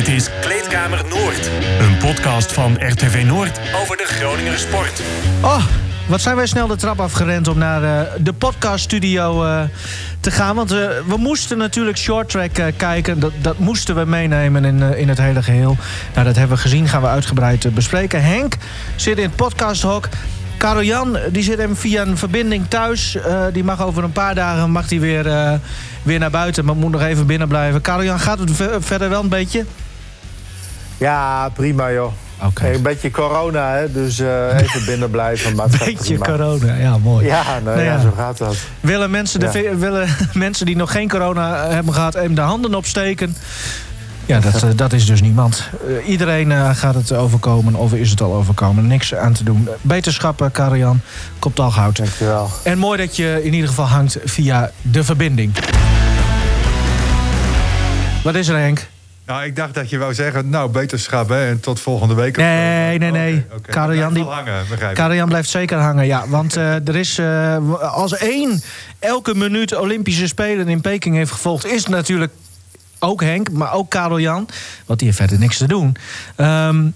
Dit is Kleedkamer Noord. Een podcast van RTV Noord over de Groninger sport. Oh, wat zijn wij snel de trap afgerend om naar uh, de podcaststudio uh, te gaan. Want uh, we moesten natuurlijk short track kijken. Dat, dat moesten we meenemen in, in het hele geheel. Nou, dat hebben we gezien. Gaan we uitgebreid bespreken. Henk zit in het podcasthok. Karel Jan die zit hem via een verbinding thuis. die mag over een paar dagen mag die weer, weer naar buiten. Maar moet nog even binnen blijven. Karel Jan, gaat het verder wel een beetje? Ja, prima joh. Okay. een beetje corona, hè? dus uh, even binnen blijven. Een beetje corona, ja, mooi. Ja, nou, nou ja, ja, zo gaat dat. Willen mensen, de, willen mensen die nog geen corona hebben gehad... even de handen opsteken? Ja, dat, uh, dat is dus niemand. Uh, iedereen gaat het overkomen, of is het al overkomen. Niks aan te doen. Beterschappen, Karian, komt al goud. Dankjewel. En mooi dat je in ieder geval hangt via de verbinding. Wat is er, Henk? Nou, ik dacht dat je wou zeggen, nou, beterschap hè, en tot volgende week. Nee, nee, nee. Okay, okay. Karel-Jan die... Karel blijft zeker hangen, ja. Want uh, er is, uh, als één elke minuut Olympische Spelen in Peking heeft gevolgd... is het natuurlijk ook Henk, maar ook Karel-Jan. Want die heeft verder niks te doen. Um,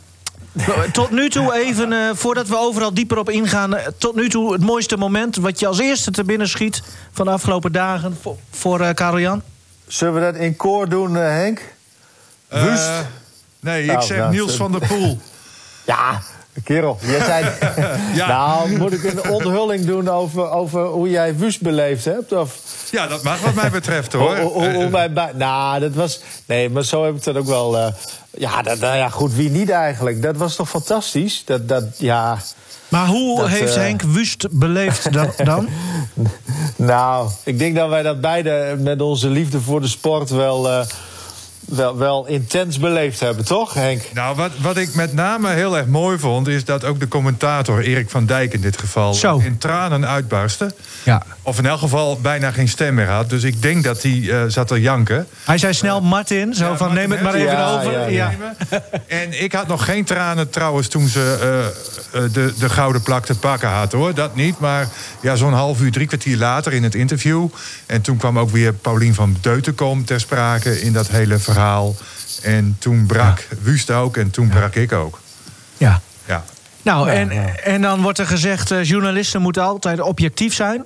tot nu toe even, uh, voordat we overal dieper op ingaan... tot nu toe het mooiste moment wat je als eerste te binnen schiet... van de afgelopen dagen voor, voor Karel-Jan? Zullen we dat in koor doen, Henk? Wust? Uh, nee, ik nou, zeg nou, Niels van der Poel. ja, kerel, jij zei... ja. Nou, moet ik een onthulling doen over, over hoe jij Wust beleefd hebt? Of... Ja, dat mag wat mij betreft, hoor. hoe, hoe, hoe bij, nou, dat was... Nee, maar zo heb ik dat ook wel... Uh, ja, dat, nou ja, goed, wie niet eigenlijk? Dat was toch fantastisch? Dat, dat, ja... Maar hoe dat, heeft uh... Henk Wust beleefd dat, dan? nou, ik denk dat wij dat beide met onze liefde voor de sport wel... Uh, wel, wel intens beleefd hebben, toch, Henk? Nou, wat, wat ik met name heel erg mooi vond... is dat ook de commentator, Erik van Dijk in dit geval... Zo. in tranen uitbarstte. Ja. Of in elk geval bijna geen stem meer had. Dus ik denk dat hij uh, zat te janken. Hij zei snel Martin, zo ja, van neem het maar even ja, over. Ja, en ik had nog geen tranen trouwens toen ze uh, de, de gouden plak te pakken had, hoor. Dat niet, maar ja, zo'n half uur, drie kwartier later in het interview... en toen kwam ook weer Paulien van Deutenkom ter sprake in dat hele verhaal... En toen brak ja. Wust ook en toen brak ik ook. Ja. ja. Nou, en, en dan wordt er gezegd... Uh, journalisten moeten altijd objectief zijn.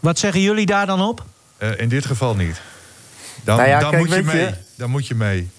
Wat zeggen jullie daar dan op? Uh, in dit geval niet. Dan, nou ja, dan, kijk, moet je mee. Je, dan moet je mee.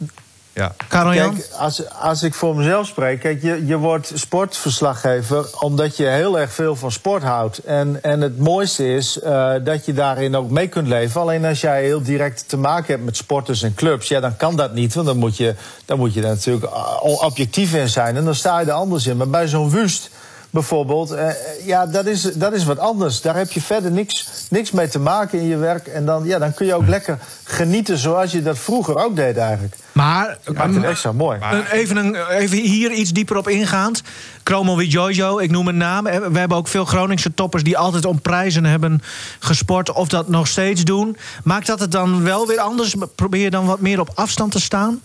Ja. Karel Jan? Kijk, als, als ik voor mezelf spreek, kijk, je, je wordt sportverslaggever omdat je heel erg veel van sport houdt. En, en het mooiste is uh, dat je daarin ook mee kunt leven. Alleen als jij heel direct te maken hebt met sporters en clubs, ja, dan kan dat niet. Want dan moet je, dan moet je er natuurlijk objectief in zijn. En dan sta je er anders in. Maar bij zo'n wust bijvoorbeeld. Uh, ja, dat is, dat is wat anders. Daar heb je verder niks, niks mee te maken in je werk. En dan, ja, dan kun je ook lekker genieten zoals je dat vroeger ook deed eigenlijk. Maar, maakt het extra mooi. Maar, even, een, even hier iets dieper op ingaand. Chromo Jojo, ik noem een naam. We hebben ook veel Groningse toppers die altijd om prijzen hebben gesport. Of dat nog steeds doen. Maakt dat het dan wel weer anders? Probeer je dan wat meer op afstand te staan?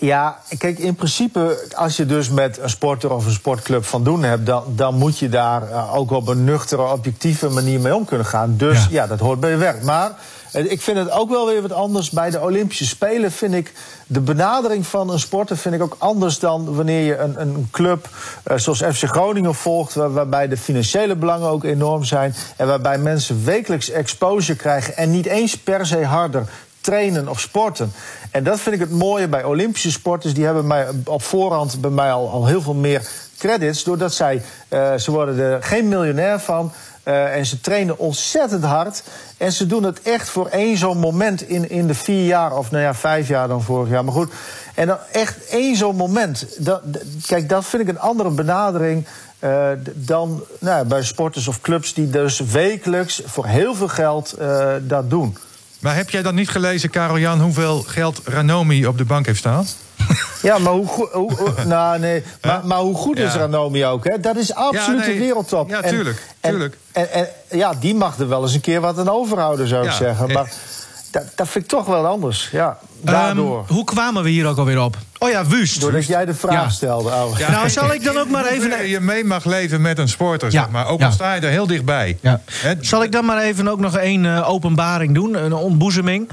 Ja, kijk, in principe, als je dus met een sporter of een sportclub van doen hebt, dan, dan moet je daar uh, ook op een nuchtere, objectieve manier mee om kunnen gaan. Dus ja, ja dat hoort bij je werk. Maar uh, ik vind het ook wel weer wat anders. Bij de Olympische Spelen vind ik de benadering van een sporter vind ik ook anders dan wanneer je een, een club uh, zoals FC Groningen volgt, waar, waarbij de financiële belangen ook enorm zijn en waarbij mensen wekelijks exposure krijgen en niet eens per se harder trainen of sporten. En dat vind ik het mooie bij Olympische sporters. Die hebben mij op voorhand bij mij al, al heel veel meer credits. Doordat zij, uh, ze worden er geen miljonair van. Uh, en ze trainen ontzettend hard. En ze doen het echt voor één zo'n moment in, in de vier jaar. Of nou ja, vijf jaar dan vorig jaar. Maar goed. En dan echt één zo'n moment. Dat, kijk, dat vind ik een andere benadering. Uh, dan nou, bij sporters of clubs die dus wekelijks voor heel veel geld dat doen. Maar heb jij dan niet gelezen, Karel Jan, hoeveel geld Ranomi op de bank heeft staan? Ja, maar hoe, hoe, hoe nou, nee, maar, maar hoe goed ja. is Ranomi ook? Hè? Dat is absoluut ja, nee. wereldtop. Ja, tuurlijk. En, tuurlijk. En, en, en, ja, die mag er wel eens een keer wat aan overhouden, zou ik zeggen. Maar dat, dat vind ik toch wel anders. Ja, daardoor. Um, hoe kwamen we hier ook alweer op? Oh ja, Wust. Doordat jij de vraag ja. stelde. Ja. Nou, zal ik dan ook maar even... Je mee mag leven met een sporter, zeg maar. Ook al sta je er heel dichtbij. He? Zal ik dan maar even ook nog één uh, openbaring doen? Een ontboezeming?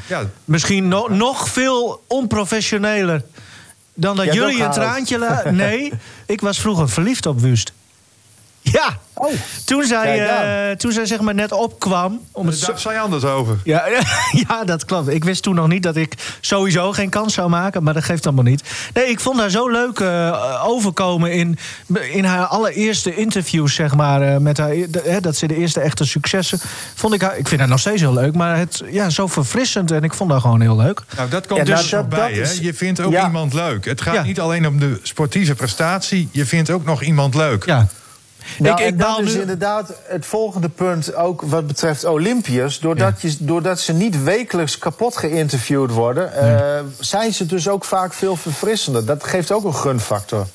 Misschien no nog veel onprofessioneler dan dat Jij jullie een traantje... Nee, ik was vroeger verliefd op Wust. Ja, Oh, toen zij, eh, toen zij zeg maar net opkwam... Om het Daar zo- dacht zij anders over. ja, ja, dat klopt. Ik wist toen nog niet dat ik sowieso geen kans zou maken, maar dat geeft allemaal niet. Nee, ik vond haar zo leuk eh, overkomen in, in haar allereerste interviews, zeg maar. eh, met haar, de- hè, dat ze de eerste echte successen. Vond ik, haar, ik vind haar nog steeds heel leuk, maar het, ja, zo verfrissend en ik vond haar gewoon heel leuk. Nou, dat komt Ja, dus nou, dat- bij. dat hè? is- Je vindt ook ja. iemand leuk. Het gaat Ja. niet alleen om de sportieve prestatie. Je vindt ook nog iemand leuk. Ja. Nou, ik, ik dat is nu. inderdaad het volgende punt, ook wat betreft Olympiërs. Doordat, je, doordat ze niet wekelijks kapot geïnterviewd worden, eh, zijn ze dus ook vaak veel verfrissender. Dat geeft ook een gunfactor.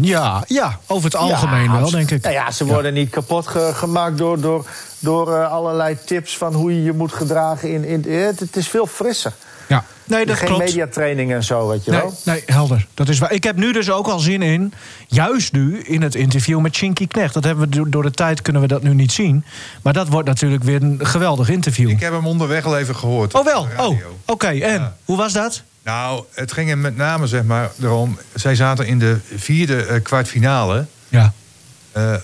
Ja, ja, over het algemeen Ja, wel, denk ik. Nou ja, ze worden niet kapot ge- gemaakt door, door, door eh, allerlei tips van hoe je je moet gedragen. In, in, het, het is veel frisser. Ja. Nee, dat Geen klopt. mediatraining en zo, weet je Nee, wel. nee, helder. Dat is waar. Ik heb nu dus ook al zin in, juist nu in het interview met Chinky Knecht. Dat hebben we do- door de tijd kunnen we dat nu niet zien. Maar dat wordt natuurlijk weer een geweldig interview. Ik heb hem onderweg al even gehoord. Oh wel, oh, oké. En, Ja. hoe was dat? Nou, het ging hem met name zeg maar erom... Zij zaten in de vierde eh, kwartfinale. Ja. Eh,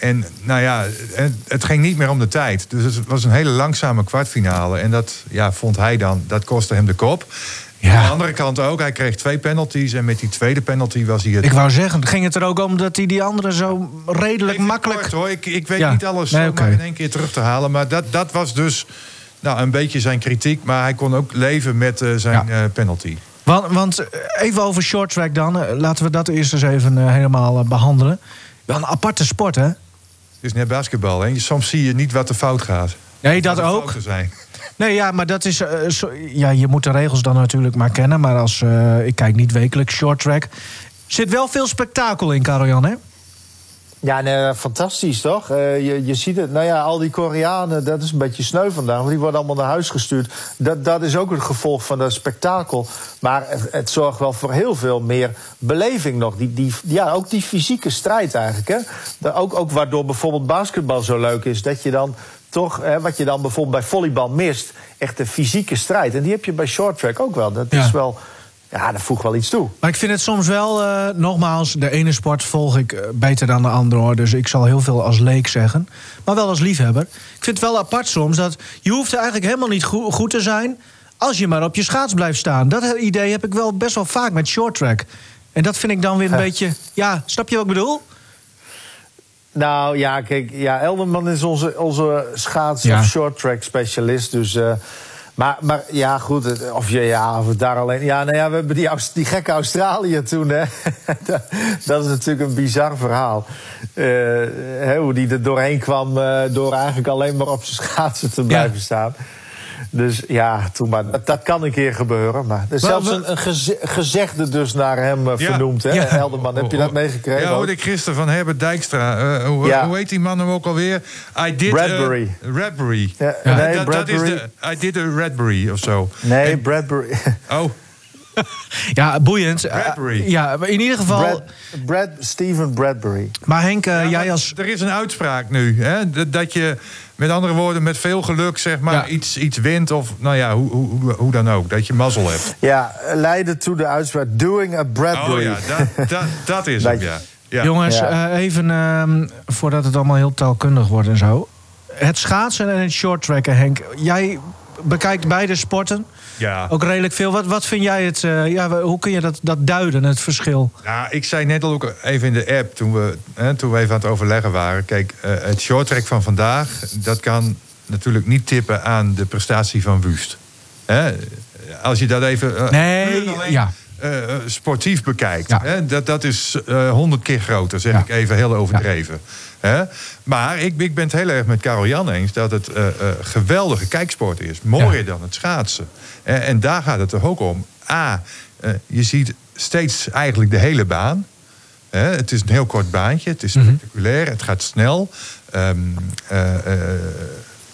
en nou ja, het, het ging niet meer om de tijd. Dus het was een hele langzame kwartfinale. En dat ja, vond hij dan, dat kostte hem de kop. Ja. Aan de andere kant ook, hij kreeg twee penalties. En met die tweede penalty was hij het... Ik wou zeggen, ging het er ook om dat hij die andere zo redelijk Even makkelijk... kort, hoor. Ik, ik weet Ja. niet alles Nee, oké. in één keer terug te halen. Maar dat, dat was dus nou, een beetje zijn kritiek. Maar hij kon ook leven met eh, zijn Ja. eh, penalty. Want, want eh, even over short track dan. Eh, Laten we dat eerst eens even eh, helemaal eh, behandelen. Wel een aparte sport, hè? Het is net basketbal. Hè? Soms zie je niet wat er fout gaat. Nee, dat de ook. Zijn. Nee, ja, maar dat is. eh, ja, je moet de regels dan natuurlijk maar kennen. Maar als. eh, ik kijk niet wekelijks short track. Zit wel veel spektakel in, Karel-Jan, hè? Ja, nee, fantastisch toch? Eh, je, je ziet het, nou ja, al die Koreanen, dat is een beetje sneu vandaag, want die worden allemaal naar huis gestuurd. Dat, dat is ook het gevolg van dat spektakel. Maar het, het zorgt wel voor heel veel meer beleving nog. Die, die, ja, ook die fysieke strijd eigenlijk. Hè? Ook, ook waardoor bijvoorbeeld basketbal zo leuk is, dat je dan toch, hè, wat je dan bijvoorbeeld bij volleybal mist, echt de fysieke strijd. En die heb je bij short track ook wel. Dat Ja. is wel, ja, dat voegt wel iets toe. Maar ik vind het soms wel, eh, nogmaals, de ene sport volg ik eh, beter dan de andere hoor. Dus ik zal heel veel als leek zeggen. Maar wel als liefhebber. Ik vind het wel apart soms dat je hoeft er eigenlijk helemaal niet goed, goed te zijn. als je maar op je schaats blijft staan. Dat idee heb ik wel best wel vaak met short track. En dat vind ik dan weer een Ja. beetje. Ja, snap je wat ik bedoel? Nou ja, kijk, ja, Elderman is onze, onze schaats- Ja. of short-track specialist. Dus, eh, maar, maar ja, goed, of, je, ja, of daar alleen... Ja, nou ja, we hebben die, die gekke Australië toen, hè. dat, is natuurlijk een bizar verhaal. Eh, hè, hoe die er doorheen kwam eh, door eigenlijk alleen maar op zijn schaatsen te blijven staan. Dus ja, toen maar. Dat, dat kan een keer gebeuren. Maar er is Maar zelfs we- een, een geze- gezegde dus naar hem eh, Ja. vernoemd, hè. Helderman. Heb je dat meegekregen? Ja, hoorde ik gisteren van Herbert Dijkstra. Eh, hoe, Ja. hoe heet die man hem ook alweer? I did, eh, Bradbury. Radbury. Ja, Eh, nee, dat, dat is Bradbury. de, I did a Radbury of zo. Nee, En- Bradbury. oh, Ja, boeiend. Bradbury. ja, in ieder geval. Brad, Brad, Steven Bradbury. Maar Henk, Ja, jij maar als. Er is een uitspraak nu. Hè? Dat, dat je, met andere woorden, met veel geluk zeg maar, Ja. iets, iets wint. Of nou ja, hoe, hoe, hoe- hoe dan ook. Dat je mazzel hebt. Ja, leidde to de uitspraak doing a Bradbury. Oh ja, dat, dat, dat is hem, je- ja. ja. Jongens, Ja. eh, even ehm, voordat het allemaal heel taalkundig wordt en zo. Het schaatsen en het shorttracken, Henk. Jij bekijkt beide sporten. Ja. Ook redelijk veel. Wat, wat vind jij het... eh, ja, hoe kun je dat, dat duiden, het verschil? Nou, ik zei net al ook even in de app, toen we, hè, toen we even aan het overleggen waren. Kijk, eh, het shorttrack van vandaag, dat kan natuurlijk niet tippen aan de prestatie van Wust. Hè? Als je dat even eh, Nee, alleen, ja. Eh, eh, sportief bekijkt. Ja. Hè? Dat, dat is honderd keer groter, zeg Ja. ik even heel overdreven. Hè? Maar ik, ik ben het heel erg met Karel Jan eens dat het eh, eh, geweldige kijksport is. Mooier dan het schaatsen. Eh, en daar gaat het toch ook om. A, eh, je ziet steeds eigenlijk de hele baan. Hè, het is een heel kort baantje, het is Mhm. spectaculair, het gaat snel. Ehm, eh, eh,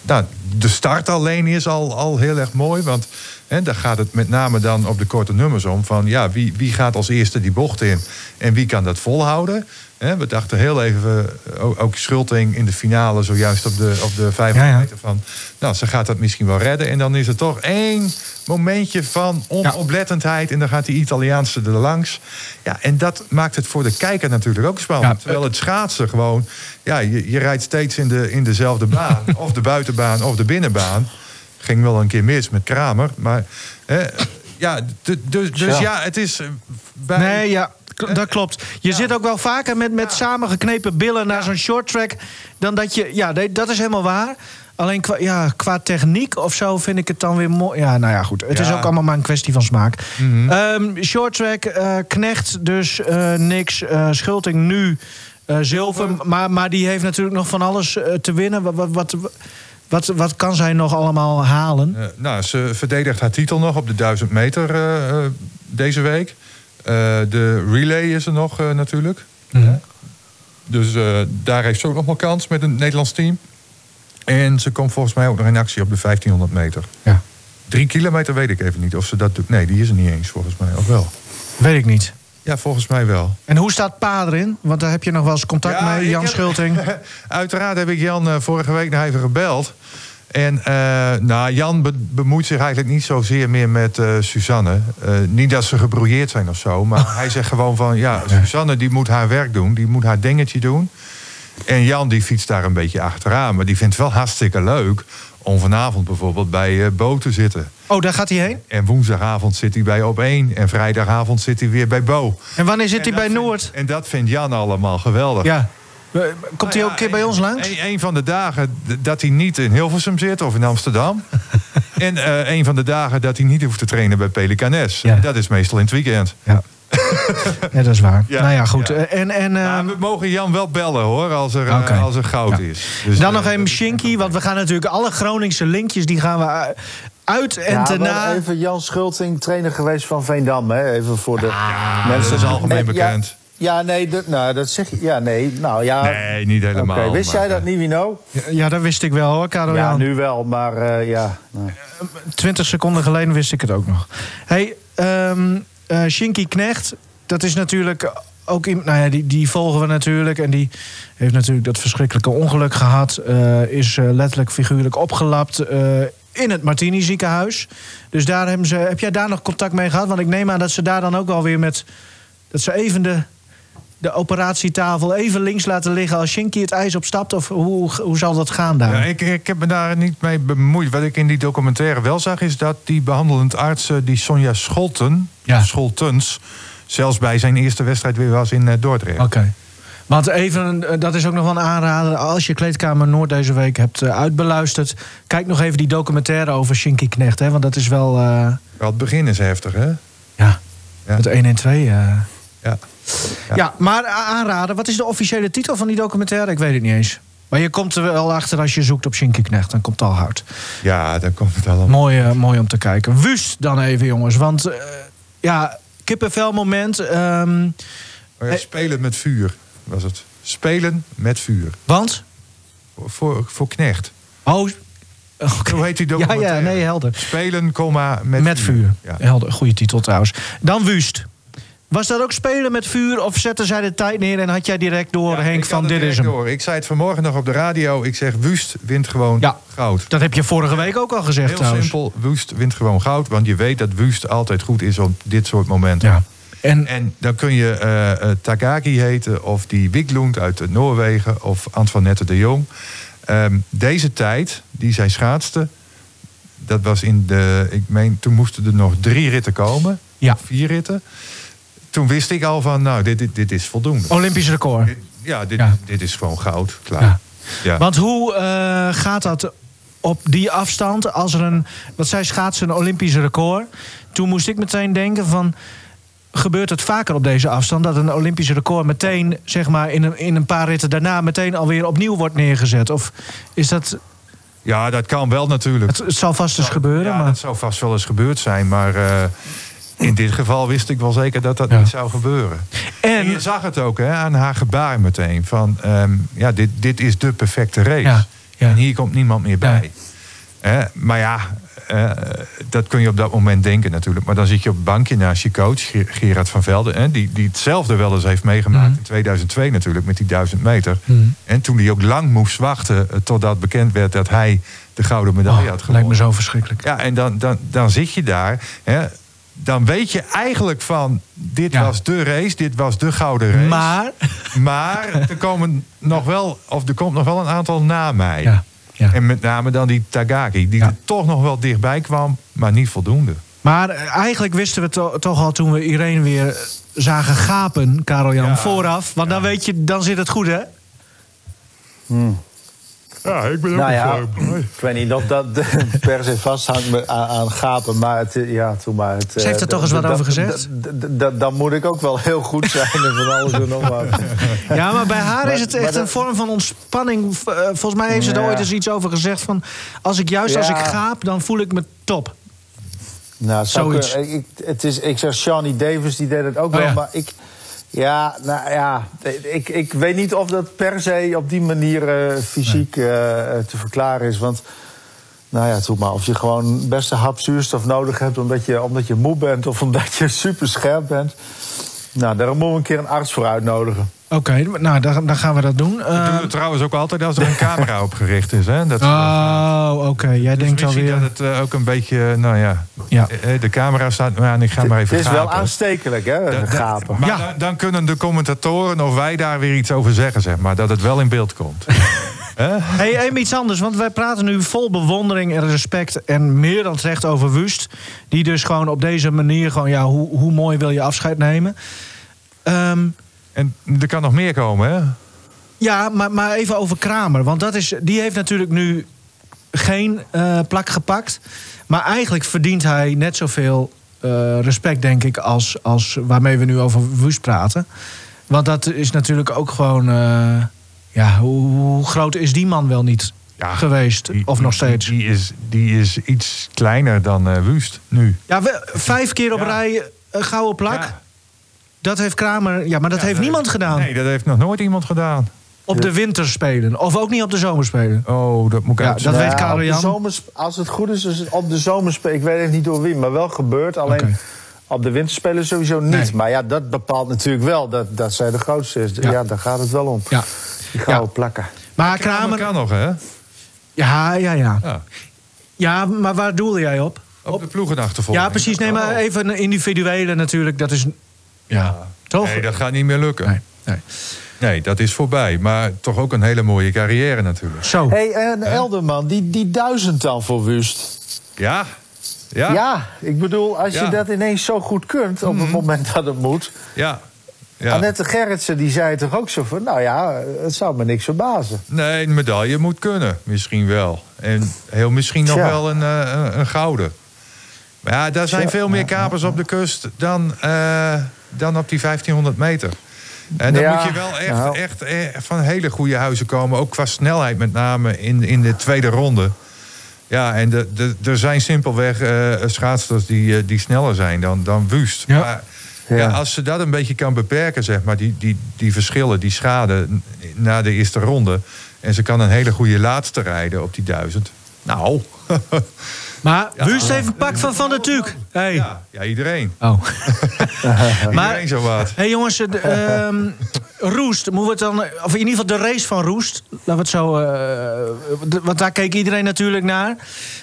nou, de start alleen is al, al heel erg mooi, want En daar gaat het met name dan op de korte nummers om. Van ja, wie, wie gaat als eerste die bocht in? En wie kan dat volhouden? We dachten heel even, eh, ook, ook Schulting in de finale zojuist op de, op de 500 Ja, ja. meter van... nou, ze gaat dat misschien wel redden. En dan is er toch één momentje van onoplettendheid... en dan gaat die Italiaanse er langs. Ja, en dat maakt het voor de kijker natuurlijk ook spannend. Ja. Terwijl het schaatsen gewoon... ja, je, je rijdt steeds in, de, in dezelfde baan. of de buitenbaan of de binnenbaan. Ging wel een keer mis met Kramer, maar... Hè, ja, dus, dus ja, het is... eh, Bij, Nee, ja, dat klopt. Je zit ook wel vaker met, met samengeknepen billen naar zo'n short track. Dan dat je. Ja, dat is helemaal waar. Alleen qua, ja, qua techniek of zo vind ik het dan weer mooi. Ja, nou ja, goed. Het is Ja. ook allemaal maar een kwestie van smaak. Ehm, short track, eh, Knecht dus eh, niks. Schulting nu zilver. Maar, maar die heeft natuurlijk nog van alles te winnen. Wat, wat, wat, wat, wat kan zij nog allemaal halen? Eh, nou, ze verdedigt haar titel nog op de 1000 meter eh, eh, deze week. Eh, de relay is er nog natuurlijk. Mhm. Dus eh, daar heeft ze ook nog wel kans met een Nederlands team. En ze komt volgens mij ook nog in actie op de 1500 meter. Ja. Drie kilometer weet ik even niet of ze dat doet. Nee, die is er niet eens volgens mij. Of wel? Weet ik niet. Ja, volgens mij wel. En hoe staat Pa erin? Want daar heb je nog wel eens contact Ja, mee, Jan heb- Schulting. Uiteraard heb ik Jan eh, vorige week nog even gebeld. En eh, nou, Jan be- bemoeit zich eigenlijk niet zozeer meer met eh, Suzanne. Niet dat ze gebrouilleerd zijn of zo. Maar hij zegt gewoon van... ja, Suzanne die moet haar werk doen. Die moet haar dingetje doen. En Jan die fietst daar een beetje achteraan. Maar die vindt het wel hartstikke leuk... om vanavond bijvoorbeeld bij eh Bo te zitten. Oh, daar gaat hij heen? En woensdagavond zit hij bij Op 1. En vrijdagavond zit hij weer bij Bo. En wanneer zit En hij bij Noord? En dat vindt Jan allemaal geweldig. Ja. Eh, Komt hij Nou ook een keer bij ons langs? Een, een van de dagen dat hij niet in Hilversum zit of in Amsterdam. en eh, een van de dagen dat hij niet hoeft te trainen bij Pelicanes. Ja. Dat is meestal in het weekend. Ja. ja, dat is waar. Ja, nou ja, goed. ja. Eh, En, en, Maar ehm, we mogen Jan wel bellen hoor, als er, eh, als er goud Ja. is. Dus, dan eh, nog even Shinky, want we gaan natuurlijk alle Groningse linkjes... die gaan we eh, uit en Ja, te maar na... even Jan Schulting, trainer geweest van Veendam. Hè? Even voor de mensen. dat is algemeen bekend. Ja, nee, dat, nou, dat zeg je. Ja, nee, nou ja. Nee, niet helemaal. Oké, Wist maar, jij dat eh, niet, Wino? Ja, Ja, dat wist ik wel hoor, Karel Ja, Jan. nu wel, maar eh, ja. nou. 20 seconden geleden wist ik het ook nog. hey, ehm eh, Shinky Knecht, dat is natuurlijk ook iemand... Nou ja, die, die volgen we natuurlijk. En die heeft natuurlijk dat verschrikkelijke ongeluk gehad. eh, is eh, letterlijk figuurlijk opgelapt eh, in het Martini ziekenhuis. Dus daar hebben ze, heb jij daar nog contact mee gehad? Want ik neem aan dat ze daar dan ook wel weer met... Dat ze even de, de operatietafel even links laten liggen... als Shinky het ijs opstapt? Of hoe, hoe zal dat gaan daar? Ja, ik, ik heb me daar niet mee bemoeid. Wat ik in die documentaire wel zag, is dat die behandelend arts, eh, die Sonja Scholten, Ja. Scholtens, zelfs bij zijn eerste wedstrijd weer was in eh, Dordrecht. Oké. Want even, eh, dat is ook nog wel een aanrader. Als je Kleedkamer Noord deze week hebt eh, uitbeluisterd... kijk nog even die documentaire over Shinky Knecht. Hè, want dat is wel... Wel, het begin is heftig, hè? ja, Ja. het 1 en 2. eh. Ja. Ja. maar aanraden. Wat is de officiële titel van die documentaire? Ik weet het niet eens. Maar je komt er wel achter als je zoekt op Shinky Knecht. Dan komt het al hout. Ja, dan komt het allemaal. Mooi, mooi om te kijken. Wust dan even, jongens. Want ja, kippenvel moment. ehm, Oh ja, spelen met vuur was het. Spelen met vuur. want? Voor, voor Knecht. Oh. Hoe heet die Ja, documentaire? ja, nee, helder. Spelen, comma, met, Met, vuur. Ja. Helder, goede titel trouwens. Dan Wust. Was dat ook spelen met vuur of zetten zij de tijd neer en had jij direct door Ja, Henk van dit is hem? door. Ik zei het vanmorgen nog op de radio. Ik zeg, Wust wint gewoon Ja. goud. Dat heb je vorige week ook al gezegd Heel trouwens. simpel, Wust wint gewoon goud. Want je weet dat Wust altijd goed is op dit soort momenten. Ja. En, En dan kun je eh eh, Takagi heten, of die Wiklund uit eh, Noorwegen, of Antoinette de Jong. Ehm, deze tijd, die zij schaatste, dat was in de, ik meen, toen moesten er nog drie ritten komen. Ja. Vier ritten. Toen wist ik al van, nou, dit, dit, dit is voldoende. Olympisch record. Dit- ja, dit, Ja. dit is gewoon goud. Klaar. Ja. Ja. Want hoe eh, gaat dat op die afstand als er een... Want zij schaatsen een Olympisch record. Toen moest ik meteen denken van... Gebeurt het vaker op deze afstand dat een Olympisch record meteen, zeg maar, in een, in een paar ritten daarna meteen alweer opnieuw wordt neergezet? Of is dat. ja, dat kan wel natuurlijk. Het, het zal vast eens gebeuren, ja, maar. dat zou vast wel eens gebeurd zijn. Maar eh, in dit geval wist ik wel zeker dat dat Ja. niet zou gebeuren. En je zag het ook hè, aan haar gebaar meteen. Van, ehm, ja, dit, dit is de perfecte race. Ja, ja. En hier komt niemand meer bij. Maar ja, eh, dat kun je op dat moment denken natuurlijk. Maar dan zit je op het bankje naast je coach, Gerard van Velden. Hè, die, die hetzelfde wel eens heeft meegemaakt Mhm. in 2002 natuurlijk met die 1000 meter. Mhm. En toen hij ook lang moest wachten eh, totdat bekend werd dat hij de gouden medaille Oh, had lijkt gewonnen. me zo verschrikkelijk. Ja, en dan, dan, dan zit je daar. Hè, dan weet je eigenlijk van, dit Ja. was de race, dit was de gouden race. Maar... Maar er, komen nog wel, of er komt nog wel een aantal na mij. Ja, ja. En met name dan die Tagaki, die Ja. er toch nog wel dichtbij kwam, maar niet voldoende. Maar eigenlijk wisten we to- toch al toen we Irene weer zagen gapen, Karel Jan, Ja. vooraf. Want dan weet je, dan zit het goed, hè? Ja, ik ben ook Nou ja, ik weet niet of dat per se vasthangt aan, aan gapen, maar het, eh, ja, toen maar. Het, Ze heeft er eh, toch eens wat over gezegd? Dan moet ik ook wel heel goed zijn en van alles en nog wat. Ja, maar bij haar Maar- is het echt dat- een vorm van ontspanning. Eh, Volgens mij heeft ze er Ja. ooit eens iets over gezegd van... als ik juist als ik gaap, dan voel ik me top. Nou, Zoiets. kunnen. ik, het is, ik zeg, Shawnee Davis die deed het ook Oh, wel, ja. maar ik. Ja, nou ja, ik, ik weet niet of dat per se op die manier eh, fysiek eh, te verklaren is. Want, nou ja, toe maar. Of je gewoon best een hap zuurstof nodig hebt omdat je, omdat je moe bent of omdat je super scherp bent. Nou, daar moeten we een keer een arts voor uitnodigen. Oké, nou, dan, dan gaan we dat doen. Dat Eh, doen we trouwens ook altijd als er een camera op gericht is. Hè? Dat, oh, oké. Jij dus denkt misschien alweer... dat het eh, ook een beetje, nou ja, Ja. eh, de camera staat aan, ik ga maar even Het is wel aanstekelijk, hè, Da- da- gapen. Maar Ja. dan, dan kunnen de commentatoren of wij daar weer iets over zeggen, zeg maar. Dat het wel in beeld komt. Hey, even iets anders, want wij praten nu vol bewondering en respect... en meer dan terecht over Wust. Die dus gewoon op deze manier... Gewoon, ja, hoe, hoe mooi wil je afscheid nemen? Ehm, En er kan nog meer komen, hè? ja, maar, maar even over Kramer. Want dat is, die heeft natuurlijk nu geen eh, plak gepakt. Maar eigenlijk verdient hij net zoveel eh, respect, denk ik... Als, als waarmee we nu over Wust praten. Want dat is natuurlijk ook gewoon... eh, ja, hoe, hoe groot is die man wel niet Ja, geweest? Die- of nog steeds? Die is, die is iets kleiner dan Wust nu. Ja, we- vijf keer op Ja. rij een gouden plak. Ja. Dat heeft Kramer... Ja, maar dat Ja, heeft niemand gedaan. Nee, dat heeft nog nooit iemand gedaan. Op de winterspelen. Of ook niet op de zomerspelen. Oh, dat moet ik Ja, dat weet op de Karel Jan. zomers- als het goed is, is het op de zomerspelen. Ik weet even niet door wie, maar wel gebeurd. Alleen op de winterspelen sowieso niet. Nee. Maar ja, dat bepaalt natuurlijk wel dat, dat zij de grootste is. Ja. Ja, daar gaat het wel om. Ja. Die gouden plakken. Maar Kramer Kramer... kan nog, hè? Ja, ja, ja. Ja. Ja, maar waar doelde jij op? Op de ploegenachtervolging. Ja, precies. Nee, maar Oh. even een individuele natuurlijk. Dat is... Ja, toch? Nee, dat gaat niet meer lukken. Nee, nee. Nee, dat is voorbij. Maar toch ook een hele mooie carrière natuurlijk. Zo. Hé, hey, en Elderman, die, die duizend dan voor Wust. Ja? Ja? Ja, ik bedoel, als Ja. Mhm. je dat ineens zo goed kunt op het moment dat het moet. Ja. ja. Annette Gerritsen die zei toch ook zo van, nou ja, het zou me niks verbazen. Nee, een medaille moet kunnen. Misschien wel. En heel misschien nog wel een, eh, een, een gouden. Maar ja, daar zijn veel meer kapers op de kust dan, eh, dan op die 1500 meter. En dan Ja, moet je wel echt, nou. echt, eh, van hele goede huizen komen. Ook qua snelheid met name in, in de tweede ronde. Ja, en de, de, er zijn simpelweg eh schaatsers die, eh, die sneller zijn dan, dan Wust. Ja. Maar ja. Ja. als ze dat een beetje kan beperken, zeg maar, die, die, die verschillen, die schade na de eerste ronde. En ze kan een hele goede laatste rijden op die duizend. Nou, Maar Wust heeft een pak van Van der Tuuk. Hey. ja, ja iedereen. Oh. maar, Iedereen zo wat. hey jongens, de, ehm, Roest, moeten we het dan, of in ieder geval de race van Roest, laten we het zo, eh, de- want daar keek iedereen natuurlijk naar.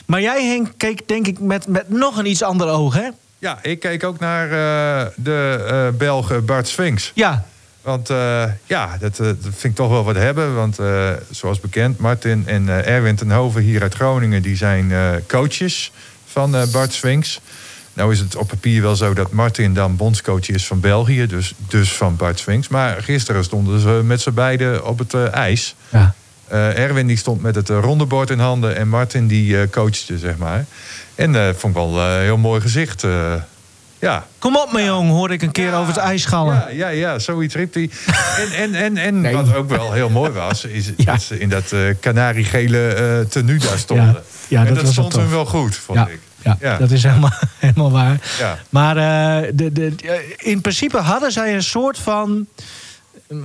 Maar jij Henk keek denk ik met, met nog een iets ander oog, hè? Ja, ik keek ook naar eh, de eh Belg Bart Sphinx. Ja, Want eh, ja, dat, eh, dat vind ik toch wel wat hebben. Want eh, zoals bekend, Martin en Erwin ten Hoven hier uit Groningen... die zijn coaches van Bart Swings. Nou is het op papier wel zo dat Martin dan bondscoach is van België. Dus, dus van Bart Swings. Maar gisteren stonden ze met z'n beiden op het ijs. ja. Erwin die stond met het rondebord in handen. En Martin die coachte, zeg maar. En eh vond ik wel een heel mooi gezicht. Ja, Kom op, mijn jong, hoor ik een keer ja, over het ijs schallen. Ja, ja, ja zoiets riep hij. En, en, en, en wat ook wel heel mooi was, is Ja. dat ze in dat eh kanariegele eh tenue daar stonden. Ja, ja, en dat stond hem wel goed, vond Ja, ik. ja, Ja. dat is helemaal, helemaal waar. Ja. Maar eh, de, de, in principe hadden zij een soort van.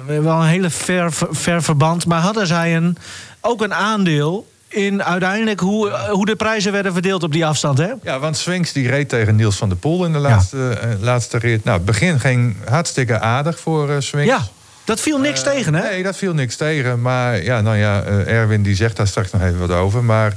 Wel een hele ver, ver verband, maar hadden zij een, ook een aandeel in uiteindelijk hoe, eh, hoe de prijzen werden verdeeld op die afstand, hè? Ja, want Swings die reed tegen Niels van der Poel in de laatste, eh, laatste rit. Nou, het begin ging hartstikke aardig voor eh Swings. Ja, dat viel niks tegen, hè? Nee, dat viel niks tegen. Maar ja, nou ja, Erwin die zegt daar straks nog even wat over. Maar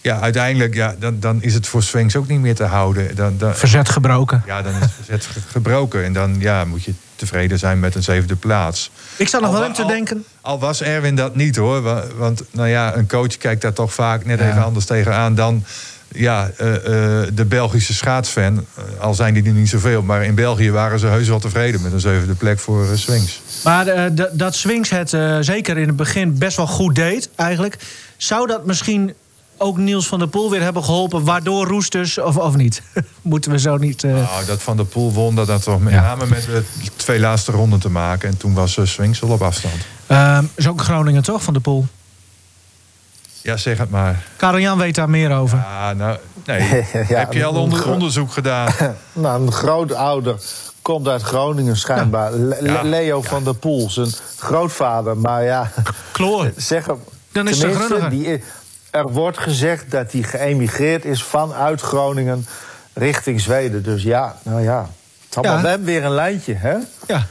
ja, uiteindelijk ja, dan, dan is het voor Swings ook niet meer te houden. Dan, dan, Verzet gebroken. ja, dan is het verzet ge- gebroken. En dan ja, moet je tevreden zijn met een zevende plaats. Ik zat nog wel in te al- denken. Al was Erwin dat niet hoor. wa- Want nou ja, een coach kijkt daar toch vaak net Ja. even anders tegenaan dan ja, eh, eh, de Belgische schaatsfan. Eh, Al zijn die er niet zoveel. Maar in België waren ze heus wel tevreden met een zevende plek voor Swings. Maar dat Swings het zeker in het begin best wel goed deed, eigenlijk. Zou dat misschien ook Niels van der Poel weer hebben geholpen... waardoor Roesters, of, of niet? Moeten we zo niet... eh, Nou, dat Van der Poel won, dat had toch met Ja. name met de twee laatste ronden te maken. En toen was uh, Swings al op afstand. ehm, is ook Groningen, toch, van der Poel? Ja, zeg het maar. Karel-Jan weet daar meer over. Ah, nou, nee. Ja, Heb je al onder, onderzoek gedaan? Nou, een grootouder komt uit Groningen schijnbaar. Le- Ja. Leo van der Poel, zijn grootvader. Maar ja, Kloor. zeg hem. Dan is het tenminste, Groninger. die, er wordt gezegd dat hij geëmigreerd is vanuit Groningen richting Zweden. Dus ja, nou ja. Het had Ja. hem weer een lijntje, hè? Ja.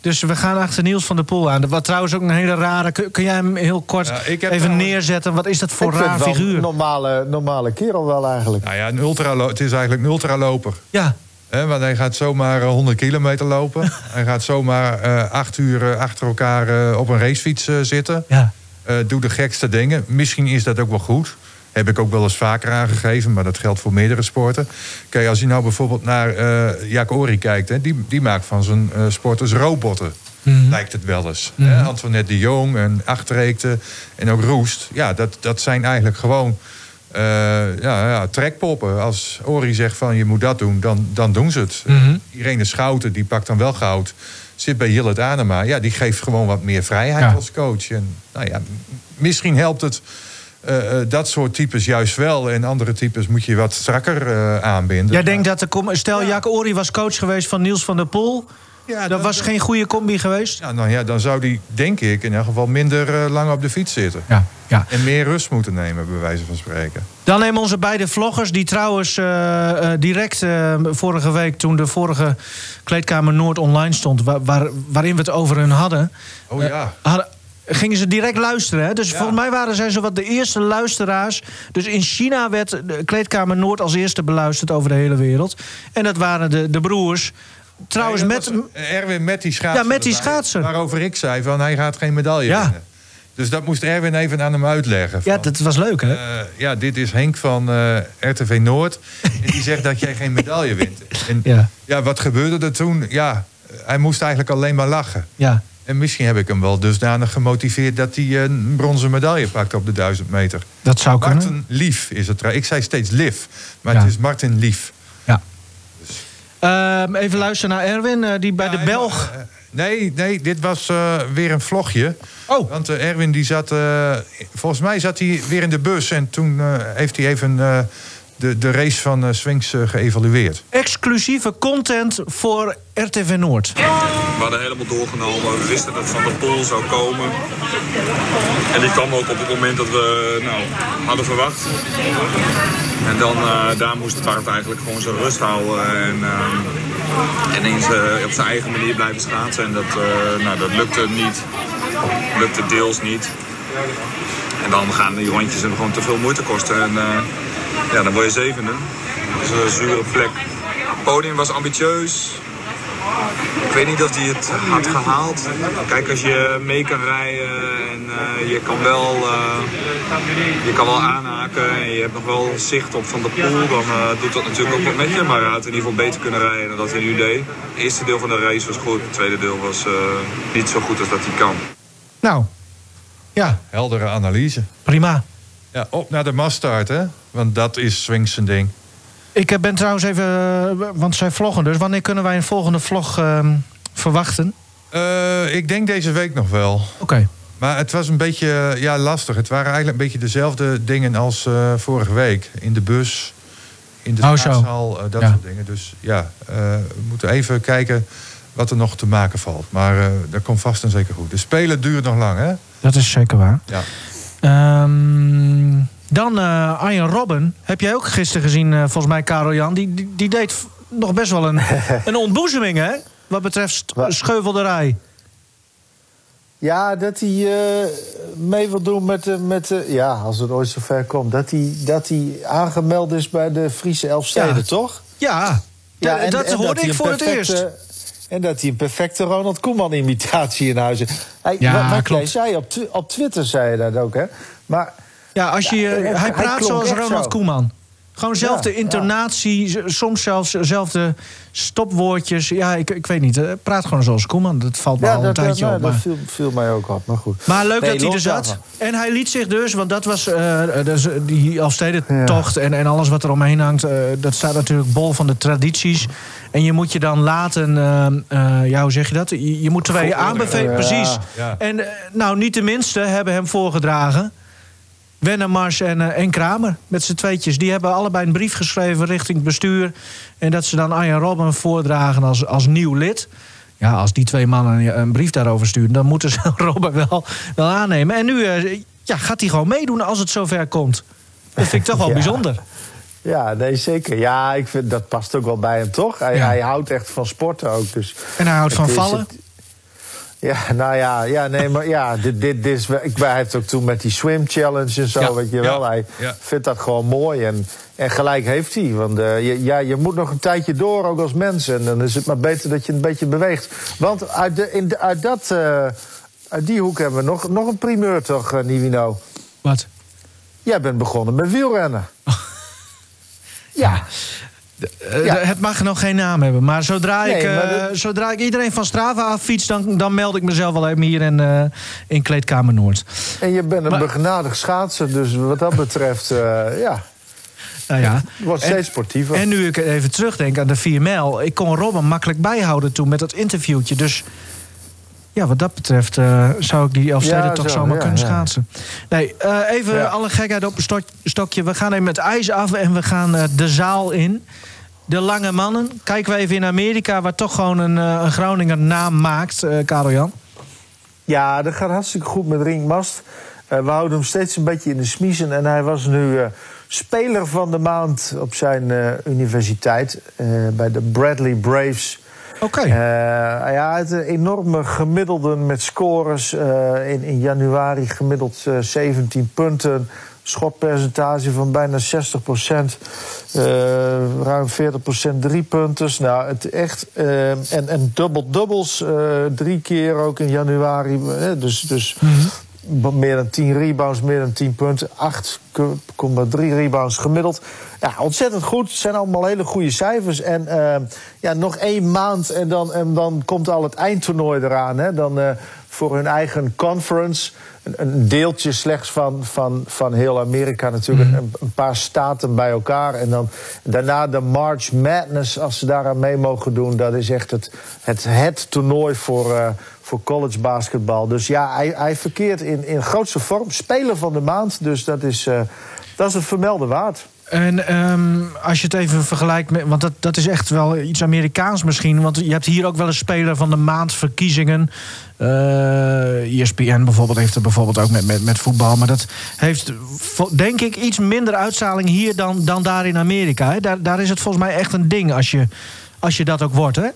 Dus we gaan achter Niels van der Poel aan. Wat trouwens ook een hele rare... Kun, kun jij hem heel kort Ja, even trouwens- neerzetten? Wat is dat voor Ik raar figuur? een normale, normale kerel wel eigenlijk. nou ja, een ultralo- het is eigenlijk een ultraloper. Ja, Hè, want hij gaat zomaar eh, 100 kilometer lopen. hij gaat zomaar eh, acht uur eh, achter elkaar eh, op een racefiets eh, zitten. ja. Eh, doe de gekste dingen. Misschien is dat ook wel goed. Heb ik ook wel eens vaker aangegeven, maar dat geldt voor meerdere sporten. Kijk, als je nou bijvoorbeeld naar eh Jack Ori kijkt, hè, die, die maakt van zijn eh, sporters robotten. Mhm. Lijkt het wel eens. hè. Antoinette de Jong en Achterreekte en ook Roest. Ja, dat, dat zijn eigenlijk gewoon ja, ja, trekpoppen. Als Ori zegt van je moet dat doen, dan, dan doen ze het. Mhm. Irene Schouten, die pakt dan wel goud. Zit bij Jillet Anema. Ja, die geeft gewoon wat meer vrijheid Ja. als coach. En, nou ja, misschien helpt het eh, eh, dat soort types juist wel. En andere types moet je wat strakker eh, aanbinden. Jij denkt dat de... Stel, Jack Ori was coach geweest van Niels van der Poel. Ja, dat was geen goede combi geweest? Ja, nou ja, dan zou die, denk ik, in elk geval minder eh, lang op de fiets zitten. Ja, ja. En meer rust moeten nemen, bij wijze van spreken. Dan nemen onze beide vloggers, die trouwens eh, eh, direct vorige week... toen de vorige Kleedkamer Noord online stond... wa- waar, waarin we het over hun hadden... Oh ja. hadden gingen ze direct luisteren. Hè? Dus Ja. volgens mij waren zij zowat de eerste luisteraars. Dus in China werd de Kleedkamer Noord als eerste beluisterd over de hele wereld. En dat waren de, de broers. Trouwens, Nee, met... eh, Erwin met die schaatser. Ja, met die erbij, schaatser. Waarover ik zei van hij gaat geen medaille Ja. winnen. Dus dat moest Erwin even aan hem uitleggen. Ja, dat was leuk, hè? eh, ja, dit is Henk van eh, RTV Noord. en die zegt dat jij geen medaille wint. En Ja. ja. wat gebeurde er toen? Ja, hij moest eigenlijk alleen maar lachen. Ja. En misschien heb ik hem wel dusdanig gemotiveerd... dat hij een bronzen medaille pakt op de 1000 meter. Dat zou kunnen. Martin Lief is het. Ik zei steeds Lief, maar Ja. het is Martin Lief. Ehm, even luisteren naar Erwin, eh, die bij de Belg... eh, Nee, nee, dit was eh, weer een vlogje. Oh. Want Erwin die zat, volgens mij zat hij weer in de bus en toen heeft hij even de, de race van eh Swings eh, geëvalueerd. Exclusieve content voor RTV Noord. We hadden helemaal doorgenomen. We wisten dat Van der Poel zou komen. En die kwam ook op het moment dat we nou, hadden verwacht. En dan, eh, daar moest Bart eigenlijk gewoon zijn rust houden. En, en eens op zijn eigen manier blijven schaatsen. En dat, eh, nou, dat lukte niet. Lukte deels niet. En dan gaan die rondjes hem gewoon te veel moeite kosten. En eh, ja, dan word je zevende. Dat is een zure plek. Het podium was ambitieus. Ik weet niet of hij het had gehaald. Kijk, als je mee kan rijden en eh, je, kan wel, eh, je kan wel aanhaken en je hebt nog wel zicht op Van de Poel, dan eh, doet dat natuurlijk ook wat met je. Maar hij had in ieder geval beter kunnen rijden dan dat hij nu deed. Het eerste deel van de race was goed, het tweede deel was eh, niet zo goed als dat hij kan. Nou, ja, Heldere analyse. prima. Ja, op naar de mastart, hè? Want dat is Swings zijn ding. Ik eh, ben trouwens even, eh, want zij vloggen dus. Wanneer kunnen wij een volgende vlog ehm, verwachten? Eh, ik denk deze week nog wel. Oké. Maar het was een beetje ja, lastig. Het waren eigenlijk een beetje dezelfde dingen als vorige week. In de bus, in de Oh, dat Ja. soort dingen. Dus ja, we moeten even kijken wat er nog te maken valt. Maar dat komt vast en zeker goed. De spelen duurt nog lang, hè? Dat is zeker waar. Ja. Ehm, dan uh, Arjen Robben. Heb jij ook gisteren gezien, uh, volgens mij, Karel Jan. Die, die, die, deed nog best wel een, een ontboezeming, hè? Wat betreft scheuvelderij. Ja, dat hij uh, mee wil doen met, met uh, ja, als het ooit zover komt. Dat hij, dat hij aangemeld is bij de Friese Elfsteden, ja. toch? Ja, ja en, dat en hoorde ik voor perfecte, het eerst. En dat hij een perfecte Ronald Koeman-imitatie in huis heeft. Hij, ja, wat klopt. zei op, op Twitter, zei je dat ook, hè? Maar, ja, als je, hij, hij praat zoals Ronald zo. Koeman. Gewoon dezelfde ja, intonatie, ja. soms zelfs dezelfde stopwoordjes. Ja, ik, ik weet niet. Praat gewoon zoals Koeman. Dat valt me ja, al een dat, tijdje op. Dat Maar, viel, viel, mij ook op, maar goed. maar leuk nee, dat hij er zat. daarvan. En hij liet zich dus, want dat was uh, dus die Elfstedentocht... En, en alles wat er omheen hangt... Uh, dat staat natuurlijk bol van de tradities. En je moet je dan laten... Uh, ja, hoe zeg je dat? Je, je moet twee aanbevelen, precies. En nou, niet de minste hebben hem voorgedragen... Wennemars en, uh, en Kramer met z'n tweetjes. Die hebben allebei een brief geschreven richting het bestuur. En dat ze dan Arjen Robben voordragen als, als nieuw lid. Ja, als die twee mannen een brief daarover sturen... dan moeten ze Robben wel, wel aannemen. En nu uh, ja, gaat hij gewoon meedoen als het zover komt. Dat vind ik toch wel Ja. bijzonder. Ja, nee, zeker. Ja, ik vind dat past ook wel bij hem, toch? Hij, Ja. hij houdt echt van sporten ook. Dus En hij houdt van vallen. het- Ja, nou ja, ja, nee, maar ja, dit, dit, dit is, hij heeft ook toen met die swim challenge en zo, Ja, weet je wel. ja, hij ja. vindt dat gewoon mooi en, en gelijk heeft hij. Want eh, je, ja, je moet nog een tijdje door, ook als mens. En dan is het maar beter dat je een beetje beweegt. Want uit, de, in de, uit, dat, eh, uit die hoek hebben we nog, nog een primeur, toch, eh, Nivino? Wat? Jij bent begonnen met wielrennen. Ja, Eh, Ja. Het mag nog geen naam hebben. Maar zodra, ik, maar eh, zodra ik iedereen van Strava affiets... Dan, dan meld ik mezelf wel even hier in, eh, in Kleedkamer Noord. en je bent een Maar- begenadigd schaatser. Dus wat dat betreft, ja, Nou ja. het wordt En- steeds sportiever. En nu ik even terugdenk aan de 4 mijl... ik kon Robben makkelijk bijhouden toen met dat interviewtje. Dus ja, wat dat betreft zou ik die Elfsteden Ja, toch zo, zomaar ja, kunnen ja. schaatsen. Nee, even alle gekheid op een stok- stokje. We gaan even met ijs af en we gaan de zaal in. De lange mannen. Kijken we even in Amerika... waar toch gewoon een, eh, een Groninger naam maakt, eh Karel Jan. Ja, dat gaat hartstikke goed met Ringmast. Eh, we houden hem steeds een beetje in de smiezen. En hij was nu speler van de maand op zijn universiteit. bij de Bradley Braves. Oké. Eh, ja, een enorme gemiddelden met scores. in, in januari gemiddeld eh, 17 punten. Schotpercentage van bijna 60% ruim 40% drie punten. Nou, het echt. eh, en en double-doubles eh, drie keer ook in januari. eh, dus dus meer dan 10 rebounds, meer dan 10 punten. 8,3 rebounds gemiddeld. Ja, ontzettend goed. Het zijn allemaal hele goede cijfers. En eh, ja, nog één maand en dan, en dan komt al het eindtoernooi eraan. Hè. Dan eh, voor hun eigen conference. Een, een deeltje slechts van, van, van heel Amerika natuurlijk. Een, een paar staten bij elkaar. En dan daarna de March Madness, als ze daaraan mee mogen doen. Dat is echt het, het, het toernooi voor, eh, voor college basketbal. Dus ja, hij, hij verkeert in, in grootste vorm. Speler van de maand. Dus dat is, eh, dat is het vermelden waard. En ehm, als je het even vergelijkt met. Want dat, dat is echt wel iets Amerikaans misschien. Want je hebt hier ook wel een speler van de maand verkiezingen. Eh ESPN bijvoorbeeld heeft er bijvoorbeeld ook met, met, met voetbal. Maar dat heeft denk ik iets minder uitstraling hier dan, dan daar in Amerika. Daar, daar is het volgens mij echt een ding als je, als je dat ook wordt. Hè?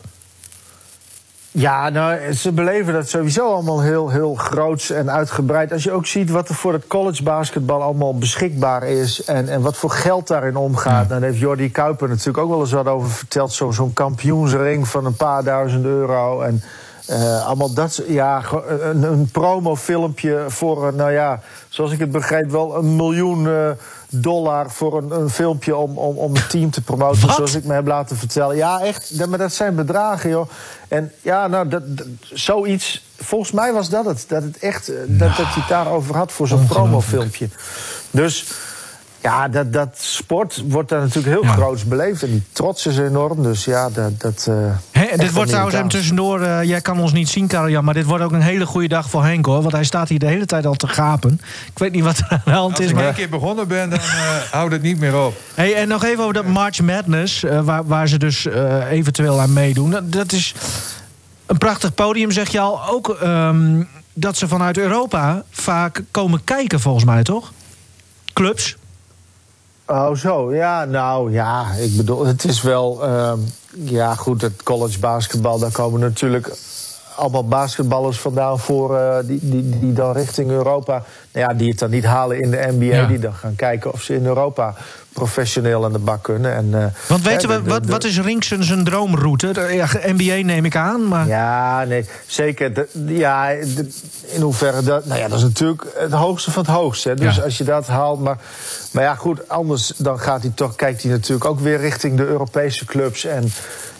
Ja, nou, ze beleven dat sowieso allemaal heel, heel groots en uitgebreid. Als je ook ziet wat er voor het college basketbal allemaal beschikbaar is... en, en wat voor geld daarin omgaat. Nou, daar heeft Jordi Kuiper natuurlijk ook wel eens wat over verteld. Zo- Zo'n kampioensring van een paar duizend euro. En eh, allemaal dat Ja, een, een promofilmpje voor, nou ja, zoals ik het begreep... wel een miljoen eh, dollar voor een, een filmpje om, om, om het team te promoten. Wat? Zoals ik me heb laten vertellen. Ja, echt. dat- Maar dat zijn bedragen, joh. En ja, nou, dat, dat- zoiets. Volgens mij was dat het. Dat het echt. eh, Dat, dat hij het daarover had voor zo'n promofilmpje. Dus. Ja, dat, dat sport wordt daar natuurlijk heel Ja. groots beleefd. En die trots is enorm. Dus ja, dat. dat eh, dit wordt trouwens Amerikaans. tussendoor. eh, jij kan ons niet zien, Karel-Jan. Maar dit wordt ook een hele goede dag voor Henk hoor. Want hij staat hier de hele tijd al te gapen. Ik weet niet wat er aan de hand Als is. ik Maar... één keer begonnen ben, dan eh houdt het niet meer op. Hey, en nog even over dat March Madness, waar, waar ze dus eh, eventueel aan meedoen. Dat, dat is een prachtig podium, zeg je al. Ook ehm, dat ze vanuit Europa vaak komen kijken, volgens mij, toch? Clubs. Oh, zo. Ja, nou ja, ik bedoel, het is wel. ehm, ja, goed, het college basketbal, daar komen natuurlijk allemaal basketballers vandaan voor. eh, die, die, die dan richting Europa. Nou ja, die het dan niet halen in de NBA. Ja. Die dan gaan kijken of ze in Europa professioneel aan de bak kunnen. En, eh, Want weten we, wat, wat is Rinksen zijn droomroute? De- Ja, NBA neem ik aan, maar... Ja, nee, zeker. De- ja, de- in hoeverre dat. Nou ja, dat is natuurlijk het hoogste van het hoogste. Hè. Dus Ja. als je dat haalt. Maar, maar ja, goed, anders dan gaat hij toch, kijkt hij natuurlijk ook weer richting de Europese clubs. En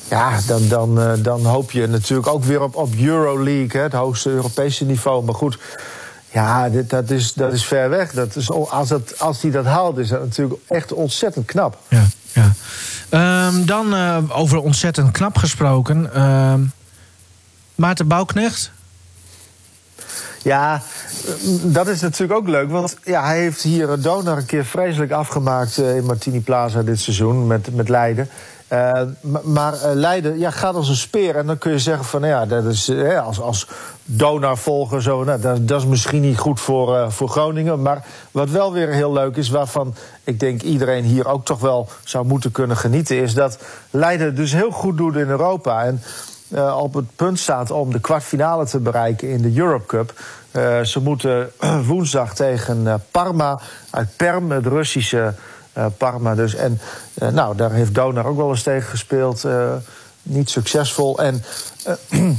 ja, dan, dan, eh, dan hoop je natuurlijk ook weer op, op Euroleague, hè, het hoogste Europese niveau. Maar goed. Ja, dit, dat, is, dat is ver weg. Dat is, als, dat, als hij dat haalt, is dat natuurlijk echt ontzettend knap. Ja, ja. Ehm, dan eh, over ontzettend knap gesproken. Ehm, Maarten Bouwknecht. Ja, eh, dat is natuurlijk ook leuk. Want ja, hij heeft hier Donar een keer vreselijk afgemaakt in Martini Plaza dit seizoen met, met Leiden. Eh, ma- maar eh, Leiden ja, gaat als een speer. En dan kun je zeggen van nou ja, dat is eh, als, als Donar-volger zo. Nou, dat, dat is misschien niet goed voor, voor Groningen. Maar wat wel weer heel leuk is, waarvan ik denk iedereen hier ook toch wel zou moeten kunnen genieten, is dat Leiden dus heel goed doet in Europa. En op het punt staat om de kwartfinale te bereiken in de Europe Cup. Ze moeten woensdag tegen Parma uit Perm, het Russische Parma dus. En eh, nou, daar heeft Donar ook wel eens tegen gespeeld. eh, niet succesvol. En eh,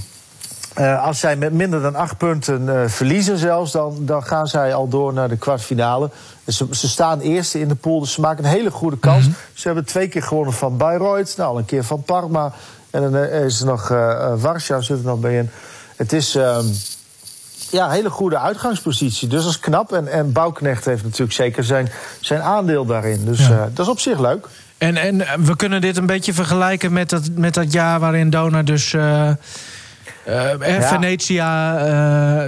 eh, als zij met minder dan acht punten eh, verliezen zelfs... Dan, dan gaan zij al door naar de kwartfinale. En Ze, ze staan eerste in de pool, dus ze maken een hele goede kans. Ze hebben twee keer gewonnen van Bayreuth, nou, een keer van Parma... en dan eh, is er nog eh eh, Warschau zit er nog bij in. Het is... ehm, ja, hele goede uitgangspositie. Dus dat is knap. En, en Bouwknecht heeft natuurlijk zeker zijn, zijn aandeel daarin. Dus Ja. eh, dat is op zich leuk. En, en eh, we kunnen dit een beetje vergelijken met dat, met dat jaar waarin Donar dus... eh, Venetia,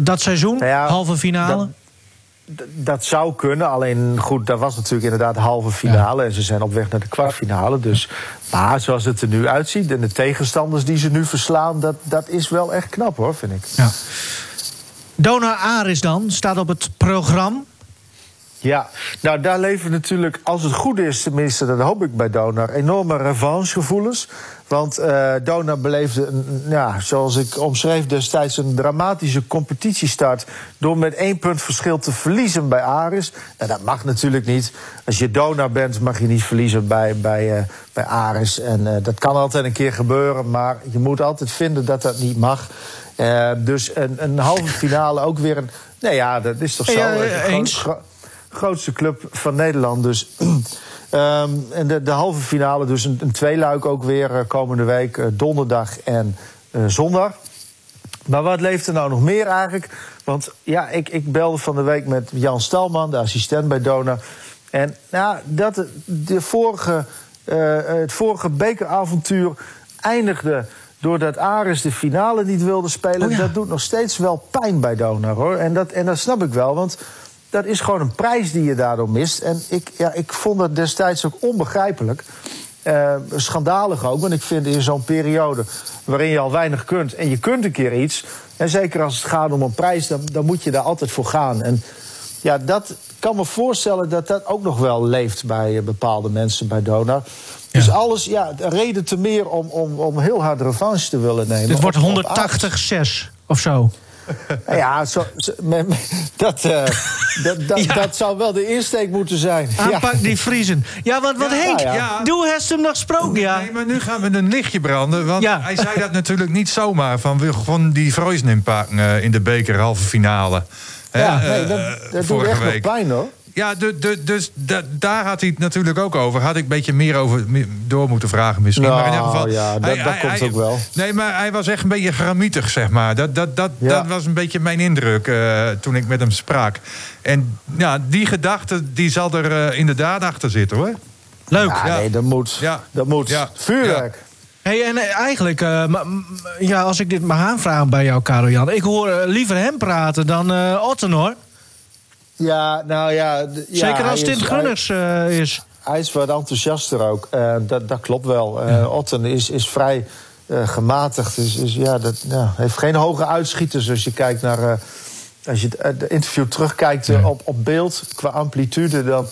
dat seizoen, Nou ja, halve finale. dat- dat zou kunnen. Alleen goed, dat was natuurlijk inderdaad de halve finale. En ze zijn op weg naar de kwartfinale. Dus, maar zoals het er nu uitziet. En de tegenstanders die ze nu verslaan. Dat, dat is wel echt knap hoor, vind ik. Ja. Donar Aris dan, staat op het programma. Ja, nou daar leven natuurlijk, als het goed is, tenminste, dat hoop ik bij Donar, enorme revanchegevoelens. Want eh Donar beleefde, een- ja, zoals ik omschreef destijds, een dramatische competitiestart. door met één punt verschil te verliezen bij Aris. En dat mag natuurlijk niet. Als je Donar bent, mag je niet verliezen bij, bij, eh, bij Aris. En eh, dat kan altijd een keer gebeuren, maar je moet altijd vinden dat dat niet mag. Dus een, een halve finale ook weer een. Nee ja, dat is toch zo. Ja, eens. Grootste club van Nederland. Dus. Ehm, en de, de halve finale, dus een, een tweeluik ook weer eh, komende week, eh, donderdag en eh, zondag. Maar wat leeft er nou nog meer eigenlijk? Want ja, ik, ik belde van de week met Jan Stalman, de assistent bij Dona. En nou, dat de vorige, het vorige bekeravontuur eindigde doordat Aris de finale niet wilde spelen. Oh ja. Dat doet nog steeds wel pijn bij Donar hoor. En dat, en dat snap ik wel, want dat is gewoon een prijs die je daardoor mist. En ik, ja, ik vond dat destijds ook onbegrijpelijk. Eh, schandalig ook, want ik vind in zo'n periode waarin je al weinig kunt en je kunt een keer iets. En zeker als het gaat om een prijs, dan, dan moet je daar altijd voor gaan. En ja, dat kan me voorstellen dat dat ook nog wel leeft bij eh, bepaalde mensen bij Donar. Dus alles, ja, reden te meer om, om, om heel hard revanche te willen nemen. Dit wordt Op- op Ajax. 180-6 of zo. Nou Ja, zo, zo- me- me- dat, eh, dat, dat, Ja. dat zou wel de insteek moeten zijn. Aanpak die Vriezen. Ja, want wat Ja, Henk, ja. Ja. doe heeft hem nog gesproken, ja. Nee, maar nu gaan we een lichtje branden. Want Ja. hij zei dat natuurlijk niet zomaar. Van we gewoon die Vreuzen inpakken eh, in de beker halve finale. Hè, Ja, nee, dat, eh, dat doet vorige echt week. nog pijn hoor. Ja, du- du- dus da- daar had hij het natuurlijk ook over. Had ik een beetje meer over door moeten vragen misschien. Nou, maar in ieder geval, ja, dat- dat komt ook wel. Nee, maar hij was echt een beetje gramietig, zeg maar. Dat, dat, dat, Ja. dat was een beetje mijn indruk eh, toen ik met hem sprak. En ja, die gedachte die zal er eh, inderdaad achter zitten, hoor. Leuk. Ja, Ja. nee, dat moet. Ja. Dat moet. Ja. Vuurwerk. Hey, en eh, eigenlijk, eh, ja, als ik dit mag aanvragen bij jou, Karel Jan. Ik hoor liever hem praten dan eh Otten, hoor. Ja, nou ja. Zeker als is- Gunners eh, is. Hij, is wat enthousiaster ook. Eh, dat, dat klopt wel. Eh Otten is, is vrij gematigd. Dus, dus ja, dat ja, heeft geen hoge uitschieters als je kijkt naar. als je het interview terugkijkt op, op beeld qua amplitude, dan,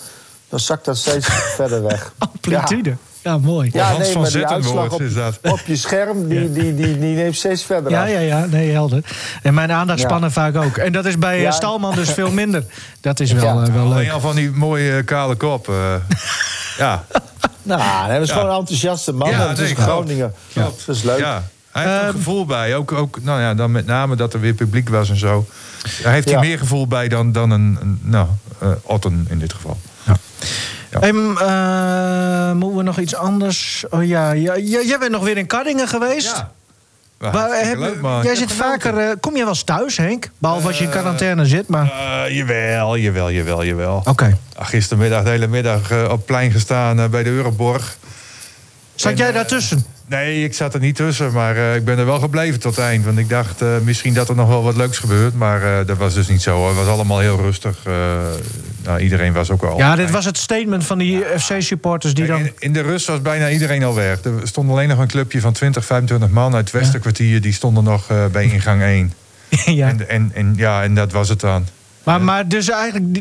dan zakt dat steeds verder weg. Amplitude. Ja, mooi. Ja, Hans nee, van maar die uitslag op, is dat. op je scherm, die, die, die, die neemt steeds verder Ja, af. ja, ja, nee, helder. En mijn aandachtspannen vaak ook. En dat is bij eh, Ja. Stalman dus veel minder. Dat is wel, Ja. eh, wel leuk. Alleen al van die mooie kale kop. eh. ja. Nou, dat is gewoon een enthousiaste man. Ja, is nee, klopt. Groningen. Dat is leuk. Ja, hij heeft er Ehm, gevoel bij. Ook, ook nou ja, dan met name dat er weer publiek was en zo. Daar heeft Ja. hij meer gevoel bij dan, dan een, een nou, eh, Otten in dit geval. Ja. Ehm, eh, moeten we nog iets anders? Oh ja, ja, ja, jij bent nog weer in Kardingen geweest. Heb- leuk, man. jij zit vaker. eh, kom je wel eens thuis, Henk? Behalve als je in quarantaine zit, maar. Eh, jawel, jawel, jawel, jawel. Oké. Ah, Gistermiddag de hele middag eh, op plein gestaan eh, bij de Euroborg. Zat En, jij eh, daartussen? Nee, ik zat er niet tussen, maar eh, ik ben er wel gebleven tot het eind. Want ik dacht eh, misschien dat er nog wel wat leuks gebeurt. Maar dat was dus niet zo. hoor. Het was allemaal heel rustig. nou, iedereen was ook wel... Ja, dit was het statement van die FC-supporters die Kijk, dan. In, in de rust was bijna iedereen al weg. Er stond alleen nog een clubje van 20, 25 man uit het Westerkwartier. Die stonden nog bij ingang 1. ja. En, en, en, ja, en dat was het dan. Maar, maar dus eigenlijk.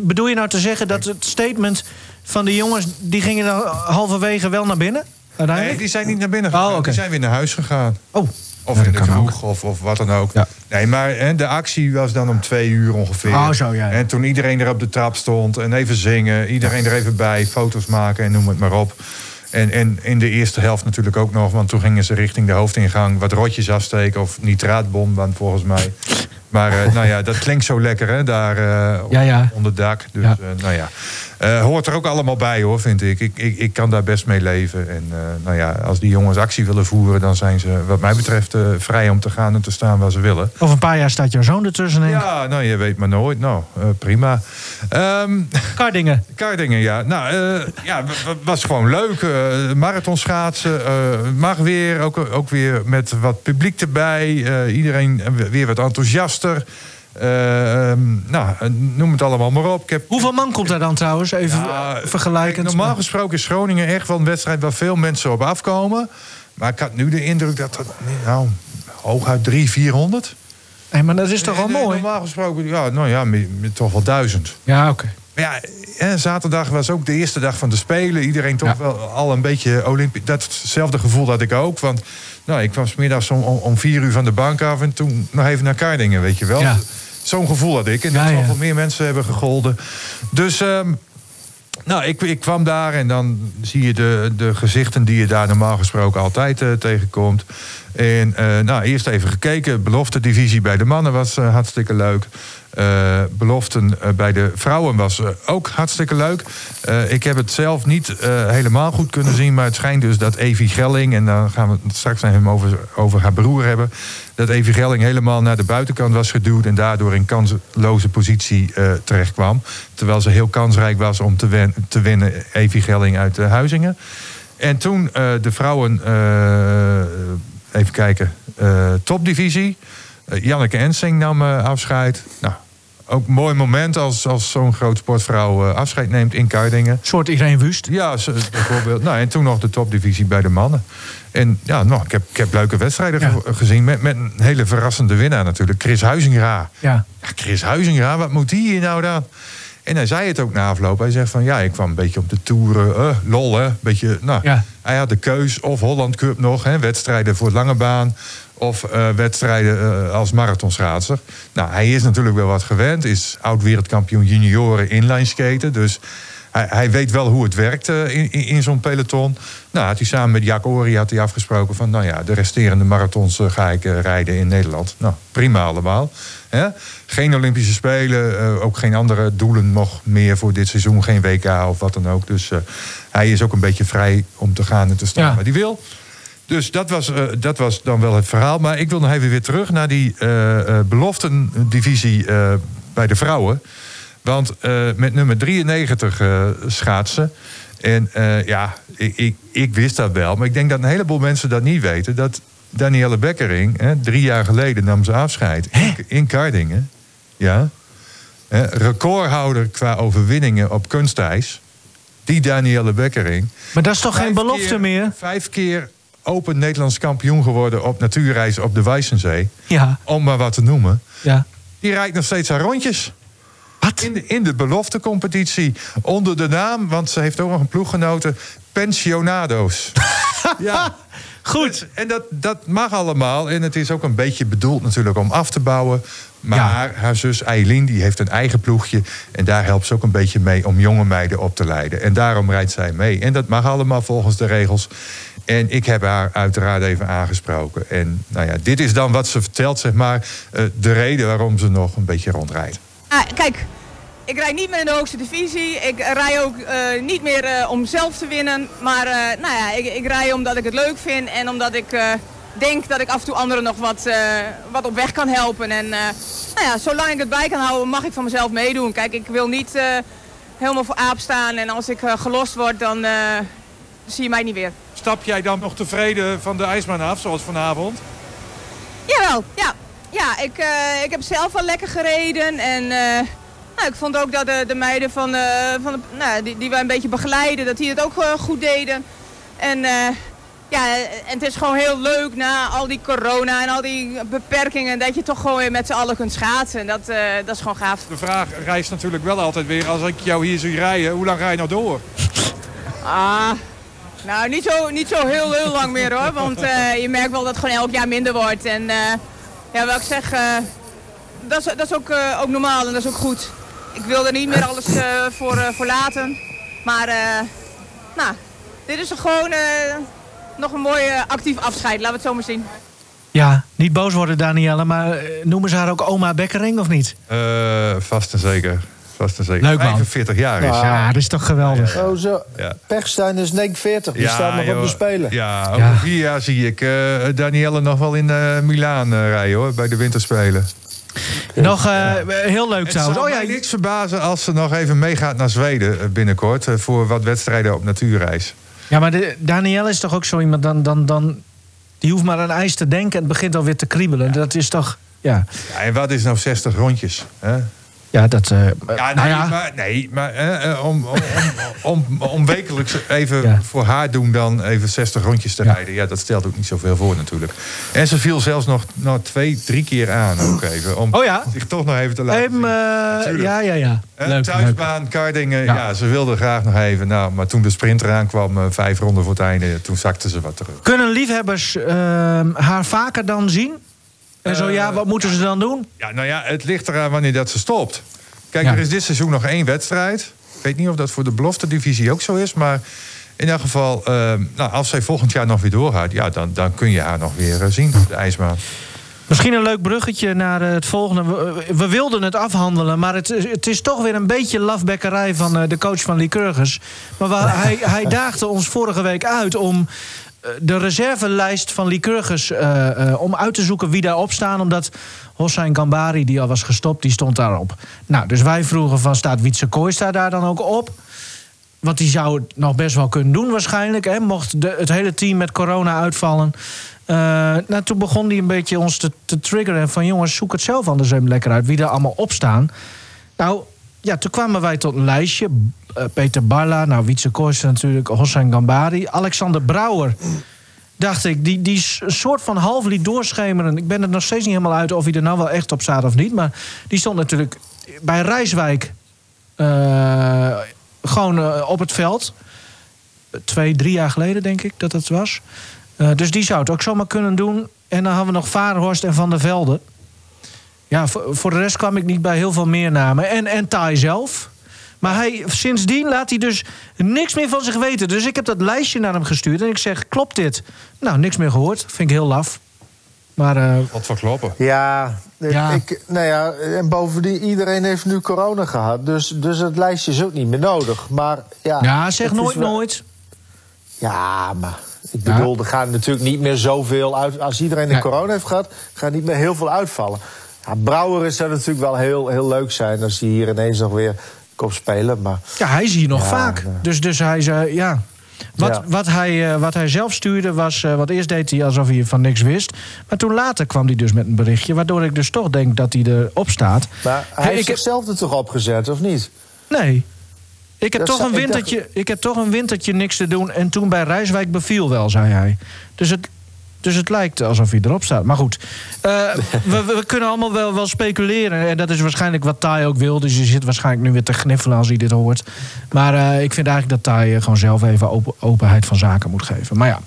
Bedoel je nou te zeggen dat het statement van de jongens. die gingen dan halverwege wel naar binnen? Nee, die zijn niet naar binnen Oh, gegaan. oké. Die zijn weer naar huis gegaan. Oh. Of Ja, in de kroeg, of, of wat dan ook. Ja. Nee, maar hè, de actie was dan om twee uur ongeveer. Oh, zo, ja. En toen iedereen er op de trap stond en even zingen. Iedereen er even bij, foto's maken en noem het maar op. En, en in de eerste helft natuurlijk ook nog. Want toen gingen ze richting de hoofdingang wat rotjes afsteken. Of nitraatbom, volgens mij. Maar eh, nou ja, dat klinkt zo lekker hè, daar eh, Ja, ja. onder dak. Dus Ja. eh, nou ja, Eh, hoort er ook allemaal bij hoor, vind ik. Ik, ik. ik kan daar best mee leven. En eh, nou ja, als die jongens actie willen voeren... dan zijn ze wat mij betreft eh, vrij om te gaan en te staan waar ze willen. Over een paar jaar staat jouw zoon ertussen. Henk. Ja, nou, je weet maar nooit. Nou, prima. Ehm Kardingen. Kardingen, ja. Nou, ja, was gewoon leuk. Marathon schaatsen. mag weer. Ook, ook weer met wat publiek erbij. Iedereen weer wat enthousiaster. Eh, ehm, nou, noem het allemaal maar op. Ik heb Hoeveel man komt daar dan trouwens? Even ja, vergelijkend. normaal gesproken is Groningen echt wel een wedstrijd waar veel mensen op afkomen. Maar ik had nu de indruk dat dat nou, hooguit 300, 400. Nee, maar dat is toch wel Nee, nee, mooi? Normaal gesproken, ja, nou ja, toch wel duizend. Ja, oké. Maar ja, zaterdag was ook de eerste dag van de Spelen. Iedereen toch Ja. wel al een beetje olympisch. Datzelfde gevoel had ik ook. Want nou, ik kwam 's middags om, om, vier uur van de bank af... en toen nog even naar Kardingen, weet je wel. Ja. Zo'n gevoel had ik. En Ja, dat zal ja. veel meer mensen hebben gegolden. Dus... ehm, nou, ik, ik kwam daar en dan zie je de, de gezichten die je daar normaal gesproken altijd eh, tegenkomt. En eh, nou, eerst even gekeken. Belofte divisie bij de mannen was eh, hartstikke leuk. Eh, beloften bij de vrouwen was ook hartstikke leuk. Ik heb het zelf niet helemaal goed kunnen zien. Maar het schijnt dus dat Evie Gelling... en dan gaan we het straks hem over, over haar broer hebben... dat Evie Gelling helemaal naar de buitenkant was geduwd... en daardoor in kansloze positie eh terecht kwam. Terwijl ze heel kansrijk was om te, winnen... Evie Gelling uit Huizingen. En toen de vrouwen... even kijken, eh, topdivisie... Eh, Janneke Ensing nam eh, afscheid. Nou, ook een mooi moment als, als zo'n groot sportvrouw afscheid neemt in Kardingen. Een soort Irene Wust. Ja, bijvoorbeeld. nou, en toen nog de topdivisie bij de mannen. En ja, nou, ik, heb, ik heb leuke wedstrijden Ja. gezien. Met, met een hele verrassende winnaar natuurlijk. Chris Huizingra. Ja. Ja, Chris Huizingra, wat moet die hier nou dan? En hij zei het ook na afloop. Hij zegt van ja, ik kwam een beetje op de toeren. eh, lol, hè? Beetje, nou, Ja. Hij had de keus of Holland Cup nog, hè, wedstrijden voor lange baan. Of eh, wedstrijden eh, als marathonschaatser. Nou, hij is natuurlijk wel wat gewend. Is oud-wereldkampioen junioren inlineskaten. Dus hij, hij weet wel hoe het werkt in, in, in zo'n peloton. Nou, had hij samen met Jack Ori had hij afgesproken van... nou ja, de resterende marathons ga ik rijden in Nederland. Nou, prima allemaal. Hè? Geen Olympische Spelen, eh, ook geen andere doelen nog meer voor dit seizoen. Geen WK of wat dan ook. Dus eh, hij is ook een beetje vrij om te gaan en te staan Ja. waar hij wil. Dus dat was, eh, dat was dan wel het verhaal. Maar ik wil nog even weer terug naar die eh eh, beloftendivisie bij de vrouwen. Want met nummer 93 eh, schaatsen. En ja, ik, ik, ik wist dat wel. Maar ik denk dat een heleboel mensen dat niet weten. Dat Danielle Bekkering, hè, drie jaar geleden nam ze afscheid in, in Kardingen. Ja. Hè, recordhouder qua overwinningen op kunstijs. Die Danielle Bekkering. Maar dat is toch geen belofte keer- meer? Vijf keer open Nederlands kampioen geworden op natuurreis op de Wijzenzee. Ja, Om maar wat te noemen. ja. Die rijdt nog steeds haar rondjes. Wat? In de, in de beloftecompetitie. Onder de naam, want ze heeft ook nog een ploeggenoten. Pensionado's. ja. Goed. En dat, dat mag allemaal. En het is ook een beetje bedoeld natuurlijk om af te bouwen. Maar haar zus Eileen die heeft een eigen ploegje. En daar helpt ze ook een beetje mee om jonge meiden op te leiden. En daarom rijdt zij mee. En dat mag allemaal volgens de regels. En ik heb haar uiteraard even aangesproken. En nou ja, dit is dan wat ze vertelt, zeg maar. eh, de reden waarom ze nog een beetje rondrijdt. Ah, kijk, ik rijd niet meer in de hoogste divisie. Ik rij ook eh, niet meer eh, om zelf te winnen. Maar eh, nou ja, ik, ik rij omdat ik het leuk vind en omdat ik denk dat ik af en toe anderen nog wat, wat op weg kan helpen. En nou ja, zolang ik het bij kan houden, mag ik van mezelf meedoen. Kijk, ik wil niet helemaal voor aap staan en als ik gelost word, dan zie je mij niet weer. Stap jij dan nog tevreden van de ijsbaan af, zoals vanavond? Jawel, ja. Ja, ik, ik heb zelf wel lekker gereden. En nou, ik vond ook dat de, de meiden van, eh, van de, nou, die, die wij een beetje begeleiden, dat die het ook eh, goed deden. En eh, ja, en het is gewoon heel leuk na al die corona en al die beperkingen, dat je toch gewoon weer met z'n allen kunt schaatsen. En dat, dat is gewoon gaaf. De vraag reist natuurlijk wel altijd weer, als ik jou hier zie rijden, hoe lang ga je nog door? Ah, nou niet zo, niet zo heel, heel lang meer hoor. Want je merkt wel dat het gewoon elk jaar minder wordt. En ja, wat ik zeg, dat, is, dat is ook, ook normaal en dat is ook goed. Ik wil er niet meer alles eh, voor, eh, voor laten. Maar eh, nou, dit is gewoon eh, nog een mooi actief afscheid. Laten we het zo maar zien. Ja, niet boos worden, Danielle, maar noemen ze haar ook oma Bekkering of niet? Eh, vast en zeker. Vast en zeker. Leuk, man. 45 jaar is. Ja, dat is toch geweldig. Oh, zo. Ja. Pechstein is 49. Die staat nog joh. op de Spelen. Ja, over Ja. vier jaar zie ik eh Danielle nog wel in eh Milaan rijden hoor, bij de winterspelen. Nog eh, heel leuk Het trouwens. zou Oh mij ja, niks verbazen als ze nog even meegaat naar Zweden eh, binnenkort... eh, voor wat wedstrijden op natuurreis. ja, maar de, Danielle is toch ook zo iemand, dan, dan, dan, die hoeft maar aan ijs te denken en het begint alweer te kriebelen. Dat is toch, ja, Ja, en wat is nou 60 rondjes? Hè? Ja dat... eh, Ja, nee, nou ja, maar, nee, maar eh, eh, om, om, om, wekelijks even Ja. voor haar doen dan even 60 rondjes te rijden. Ja, dat stelt ook niet zoveel voor natuurlijk. En ze viel zelfs nog nou, twee, drie keer aan ook even. Om Oh ja? zich toch nog even te laten Tuurlijk. ja, ja, ja. Hè, Leuk, leuk. thuisbaan, Kardingen, ja. Ze wilde graag nog even. Nou, maar toen de sprint eraan kwam, vijf ronden voor het einde, toen zakte ze wat terug. Kunnen liefhebbers ehm, haar vaker dan zien? En zo ja, wat moeten ze dan doen? Ja, nou ja, het ligt eraan wanneer dat ze stopt. Kijk, Ja. er is dit seizoen nog één wedstrijd. Ik weet niet of dat voor de belofte divisie ook zo is, maar in elk geval, eh, nou, als zij volgend jaar nog weer doorgaat, ja, dan, dan kun je haar nog weer eh, zien de ijsbaan. Misschien een leuk bruggetje naar eh, het volgende. We, we wilden het afhandelen, maar het, is- het is toch weer een beetje lafbekkerij van de coach van Lycurgus. Maar hij, hij daagde ons vorige week uit om de reservelijst van Lycurgus eh, eh, om uit te zoeken wie daarop staan. Omdat Hossein Gambari, die al was gestopt, die stond daarop. Nou, dus wij vroegen van staat Wietse Kooistra daar dan ook op? Want die zou het nog best wel kunnen doen waarschijnlijk. Hè, mocht de, het hele team met corona uitvallen. Eh, nou, toen begon hij een beetje ons te, te triggeren. Van jongens, zoek het zelf anders even lekker uit. Wie er allemaal op staan. Nou, ja, toen kwamen wij tot een lijstje. Eh, Peter Barla, nou, Wietse Kooijster natuurlijk. Hossein Gambari. Alexander Brouwer. Dacht ik, die, die soort van half liet doorschemeren. Ik ben er nog steeds niet helemaal uit of hij er nou wel echt op staat of niet. Maar die stond natuurlijk bij Rijswijk eh, gewoon eh, op het veld. Twee, drie jaar geleden denk ik dat het was. Dus die zou het ook zomaar kunnen doen. En dan hadden we nog Varenhorst en Van der Velde. Ja, voor, voor de rest kwam ik niet bij heel veel meer namen. En, en Tai zelf. Maar hij, sindsdien laat hij dus niks meer van zich weten. Dus ik heb dat lijstje naar hem gestuurd. En ik zeg, klopt dit? Nou, niks meer gehoord. Vind ik heel laf. Maar eh, Wat voor kloppen. Ja, Ja. Ik, nou ja, en bovendien, iedereen heeft nu corona gehad. Dus, dus het lijstje is ook niet meer nodig. Maar ja, ja, zeg nooit wel- nooit. Ja, maar ik bedoel, er gaan natuurlijk niet meer zoveel uit. Als iedereen de Ja. corona heeft gehad, gaat niet meer heel veel uitvallen. Ja, Brouwer is zou natuurlijk wel heel, heel leuk zijn als hij hier ineens nog weer komt spelen. Maar Ja, hij is hier nog Ja, vaak. nee. Dus, dus hij zei, ja. Wat, Ja. Wat, hij, eh, wat hij zelf stuurde was... eh, wat eerst deed hij alsof hij van niks wist. Maar toen later kwam hij dus met een berichtje... waardoor ik dus toch denk dat hij erop staat. Maar hij Hey, heeft zichzelf er toch opgezet, of niet? Nee. Ik heb, Dat toch een ik dacht- ik heb toch een wintertje niks te doen. En toen bij Rijswijk beviel wel, zei hij. Dus het, dus het lijkt alsof hij erop staat. Maar goed, eh, we, we kunnen allemaal wel, wel speculeren. En dat is waarschijnlijk wat Tai ook wil. Dus je zit waarschijnlijk nu weer te gniffelen als hij dit hoort. Maar eh, ik vind eigenlijk dat Tai eh, gewoon zelf even open, openheid van zaken moet geven. Maar ja,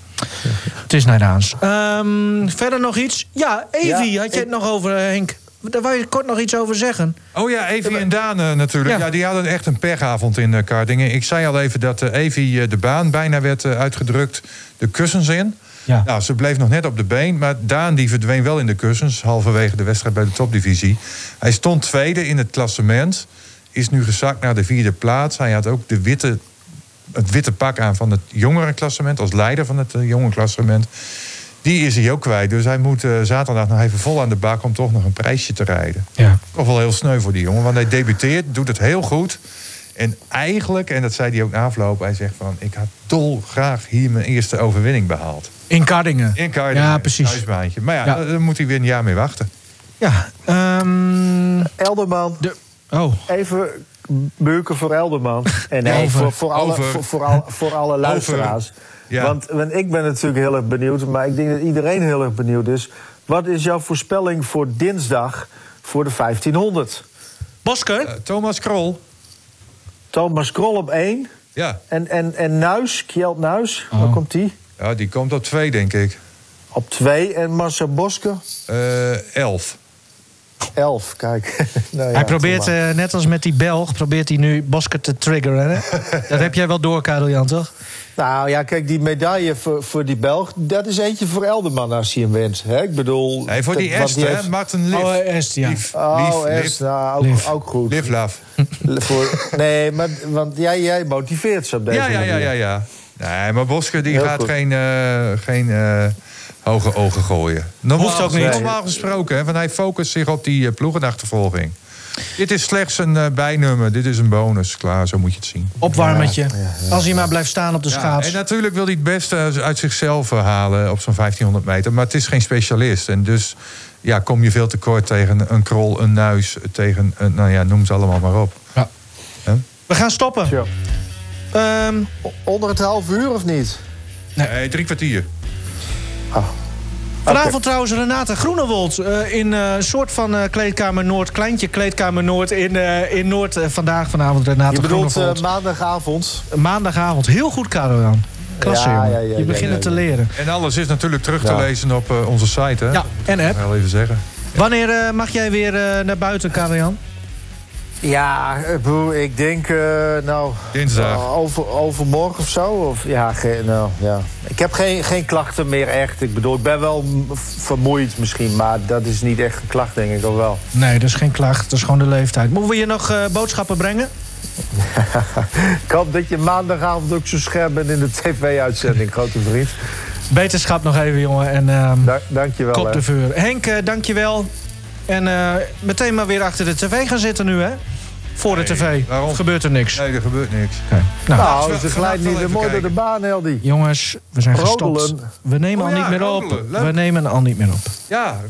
het is naar Daans. Ehm, verder nog iets? Ja, Evi, Ja, had je ik- het nog over, Henk? Daar wou je kort nog iets over zeggen. Oh ja, Evi en Daan eh, natuurlijk. Ja. Ja. die hadden echt een pechavond in uh, Kardingen. Ik zei al even dat eh, Evi de baan bijna werd uitgedrukt. De kussens in. Ja. Nou, ze bleef nog net op de been. Maar Daan die verdween wel in de kussens. Halverwege de wedstrijd bij de topdivisie. Hij stond tweede in het klassement. Is nu gezakt naar de vierde plaats. Hij had ook de witte, het witte pak aan van het jongerenklassement. Als leider van het uh, jongerenklassement. Die is hij ook kwijt. Dus hij moet uh, zaterdag nog even vol aan de bak om toch nog een prijsje te rijden. Ja. Toch wel heel sneu voor die jongen. Want hij debuteert, doet het heel goed. En eigenlijk, en dat zei hij ook na afloop, hij zegt van... ik had dolgraag hier mijn eerste overwinning behaald. In Kardingen. In Kardingen. Ja, precies. Thuisbaantje. Maar ja, Ja. daar moet hij weer een jaar mee wachten. Ja, ehm, Elderman, de, oh, even buiken voor Elderman. En nee, Over. voor, voor, alle, voor, voor, al- voor alle luisteraars. Ja. Want, want ik ben natuurlijk heel erg benieuwd, maar ik denk dat iedereen heel erg benieuwd is. Wat is jouw voorspelling voor dinsdag voor de 1500? Bosker? Eh, Thomas Krol. Thomas Krol op 1. Ja. En, en, en Nuis, Kjeld Nuis, waar Oh. komt die? Ja, die komt op twee, denk ik. Op 2. En Marcel Bosker, Eh, elf. 11. Kijk. nou ja, hij probeert, eh, net als met die Belg, probeert hij nu Bosker te triggeren. Hè? dat heb jij wel door, Karel Jan, toch? Nou ja, kijk, die medaille voor, voor die Belg, dat is eentje voor Elderman als hij hem wint. Hè? Ik bedoel... Nee, voor die Est, hè? heeft- Martin Liv. Oh, Est, ja. Lief, Oh, lief, Est, nou, ook, Lief. ook goed. lief, love. Voor, nee, maar want jij, jij motiveert ze op deze Ja, ja, ja, manier. ja, ja. Nee, maar Bosker die Heel gaat goed. geen, eh, geen eh, hoge ogen gooien. Normaal, Hoeft ook niet. Normaal gesproken, hè, want hij focust zich op die uh, ploegenachtervolging. Dit is slechts een eh, bijnummer, dit is een bonus. Klaar, zo moet je het zien. Opwarmertje. Als hij maar blijft staan op de Ja, schaats. en natuurlijk wil hij het beste uit zichzelf eh, halen op zo'n 1500 meter. Maar het is geen specialist. En dus ja, kom je veel tekort tegen een krol, een nuis, tegen, een, nou ja, noem ze allemaal maar op. We gaan stoppen. Ehm, Onder het half uur of niet? Nee, drie kwartier. vanavond trouwens Renate Groenewold eh, in eh, een soort van eh, kleedkamer Noord, kleintje kleedkamer Noord in, eh, in Noord. vandaag vanavond Renate Je bedoelt Groenewold. maandagavond. Maandagavond. Heel goed, Karel Jan. Klasse, Ja, ja, ja, Je ja, begint ja, het te leren. En alles is natuurlijk terug te lezen op eh, onze site. Hè? Ja, en app. Ik wel even zeggen. Wanneer eh, mag jij weer eh, naar buiten, Karel Jan? Ja, ik denk, eh, nou... Dinsdag. eh, over, overmorgen of zo? Of, ja, nou, ja. Ik heb geen, geen klachten meer echt. Ik bedoel, ik ben wel vermoeid misschien, maar dat is niet echt een klacht, denk ik al wel. Nee, dat is geen klacht. Dat is gewoon de leeftijd. Moeten we je nog eh, boodschappen brengen? Ik hoop dat je maandagavond ook zo scherp bent in de tv-uitzending, grote vriend. Beterschap nog even, jongen. En ehm Da dank je wel. kop de vuur. Henk, eh, dank je wel. En eh, meteen maar weer achter de tv gaan zitten nu, hè? Voor de tv. waarom? Gebeurt er niks. Nee, er gebeurt niks. Nou, Nou, ze glijdt niet mooi even door de baan, Heldi. jongens, we zijn gestopt. We nemen Oh al ja, niet meer op. Leuk. We nemen al niet meer op. Ja,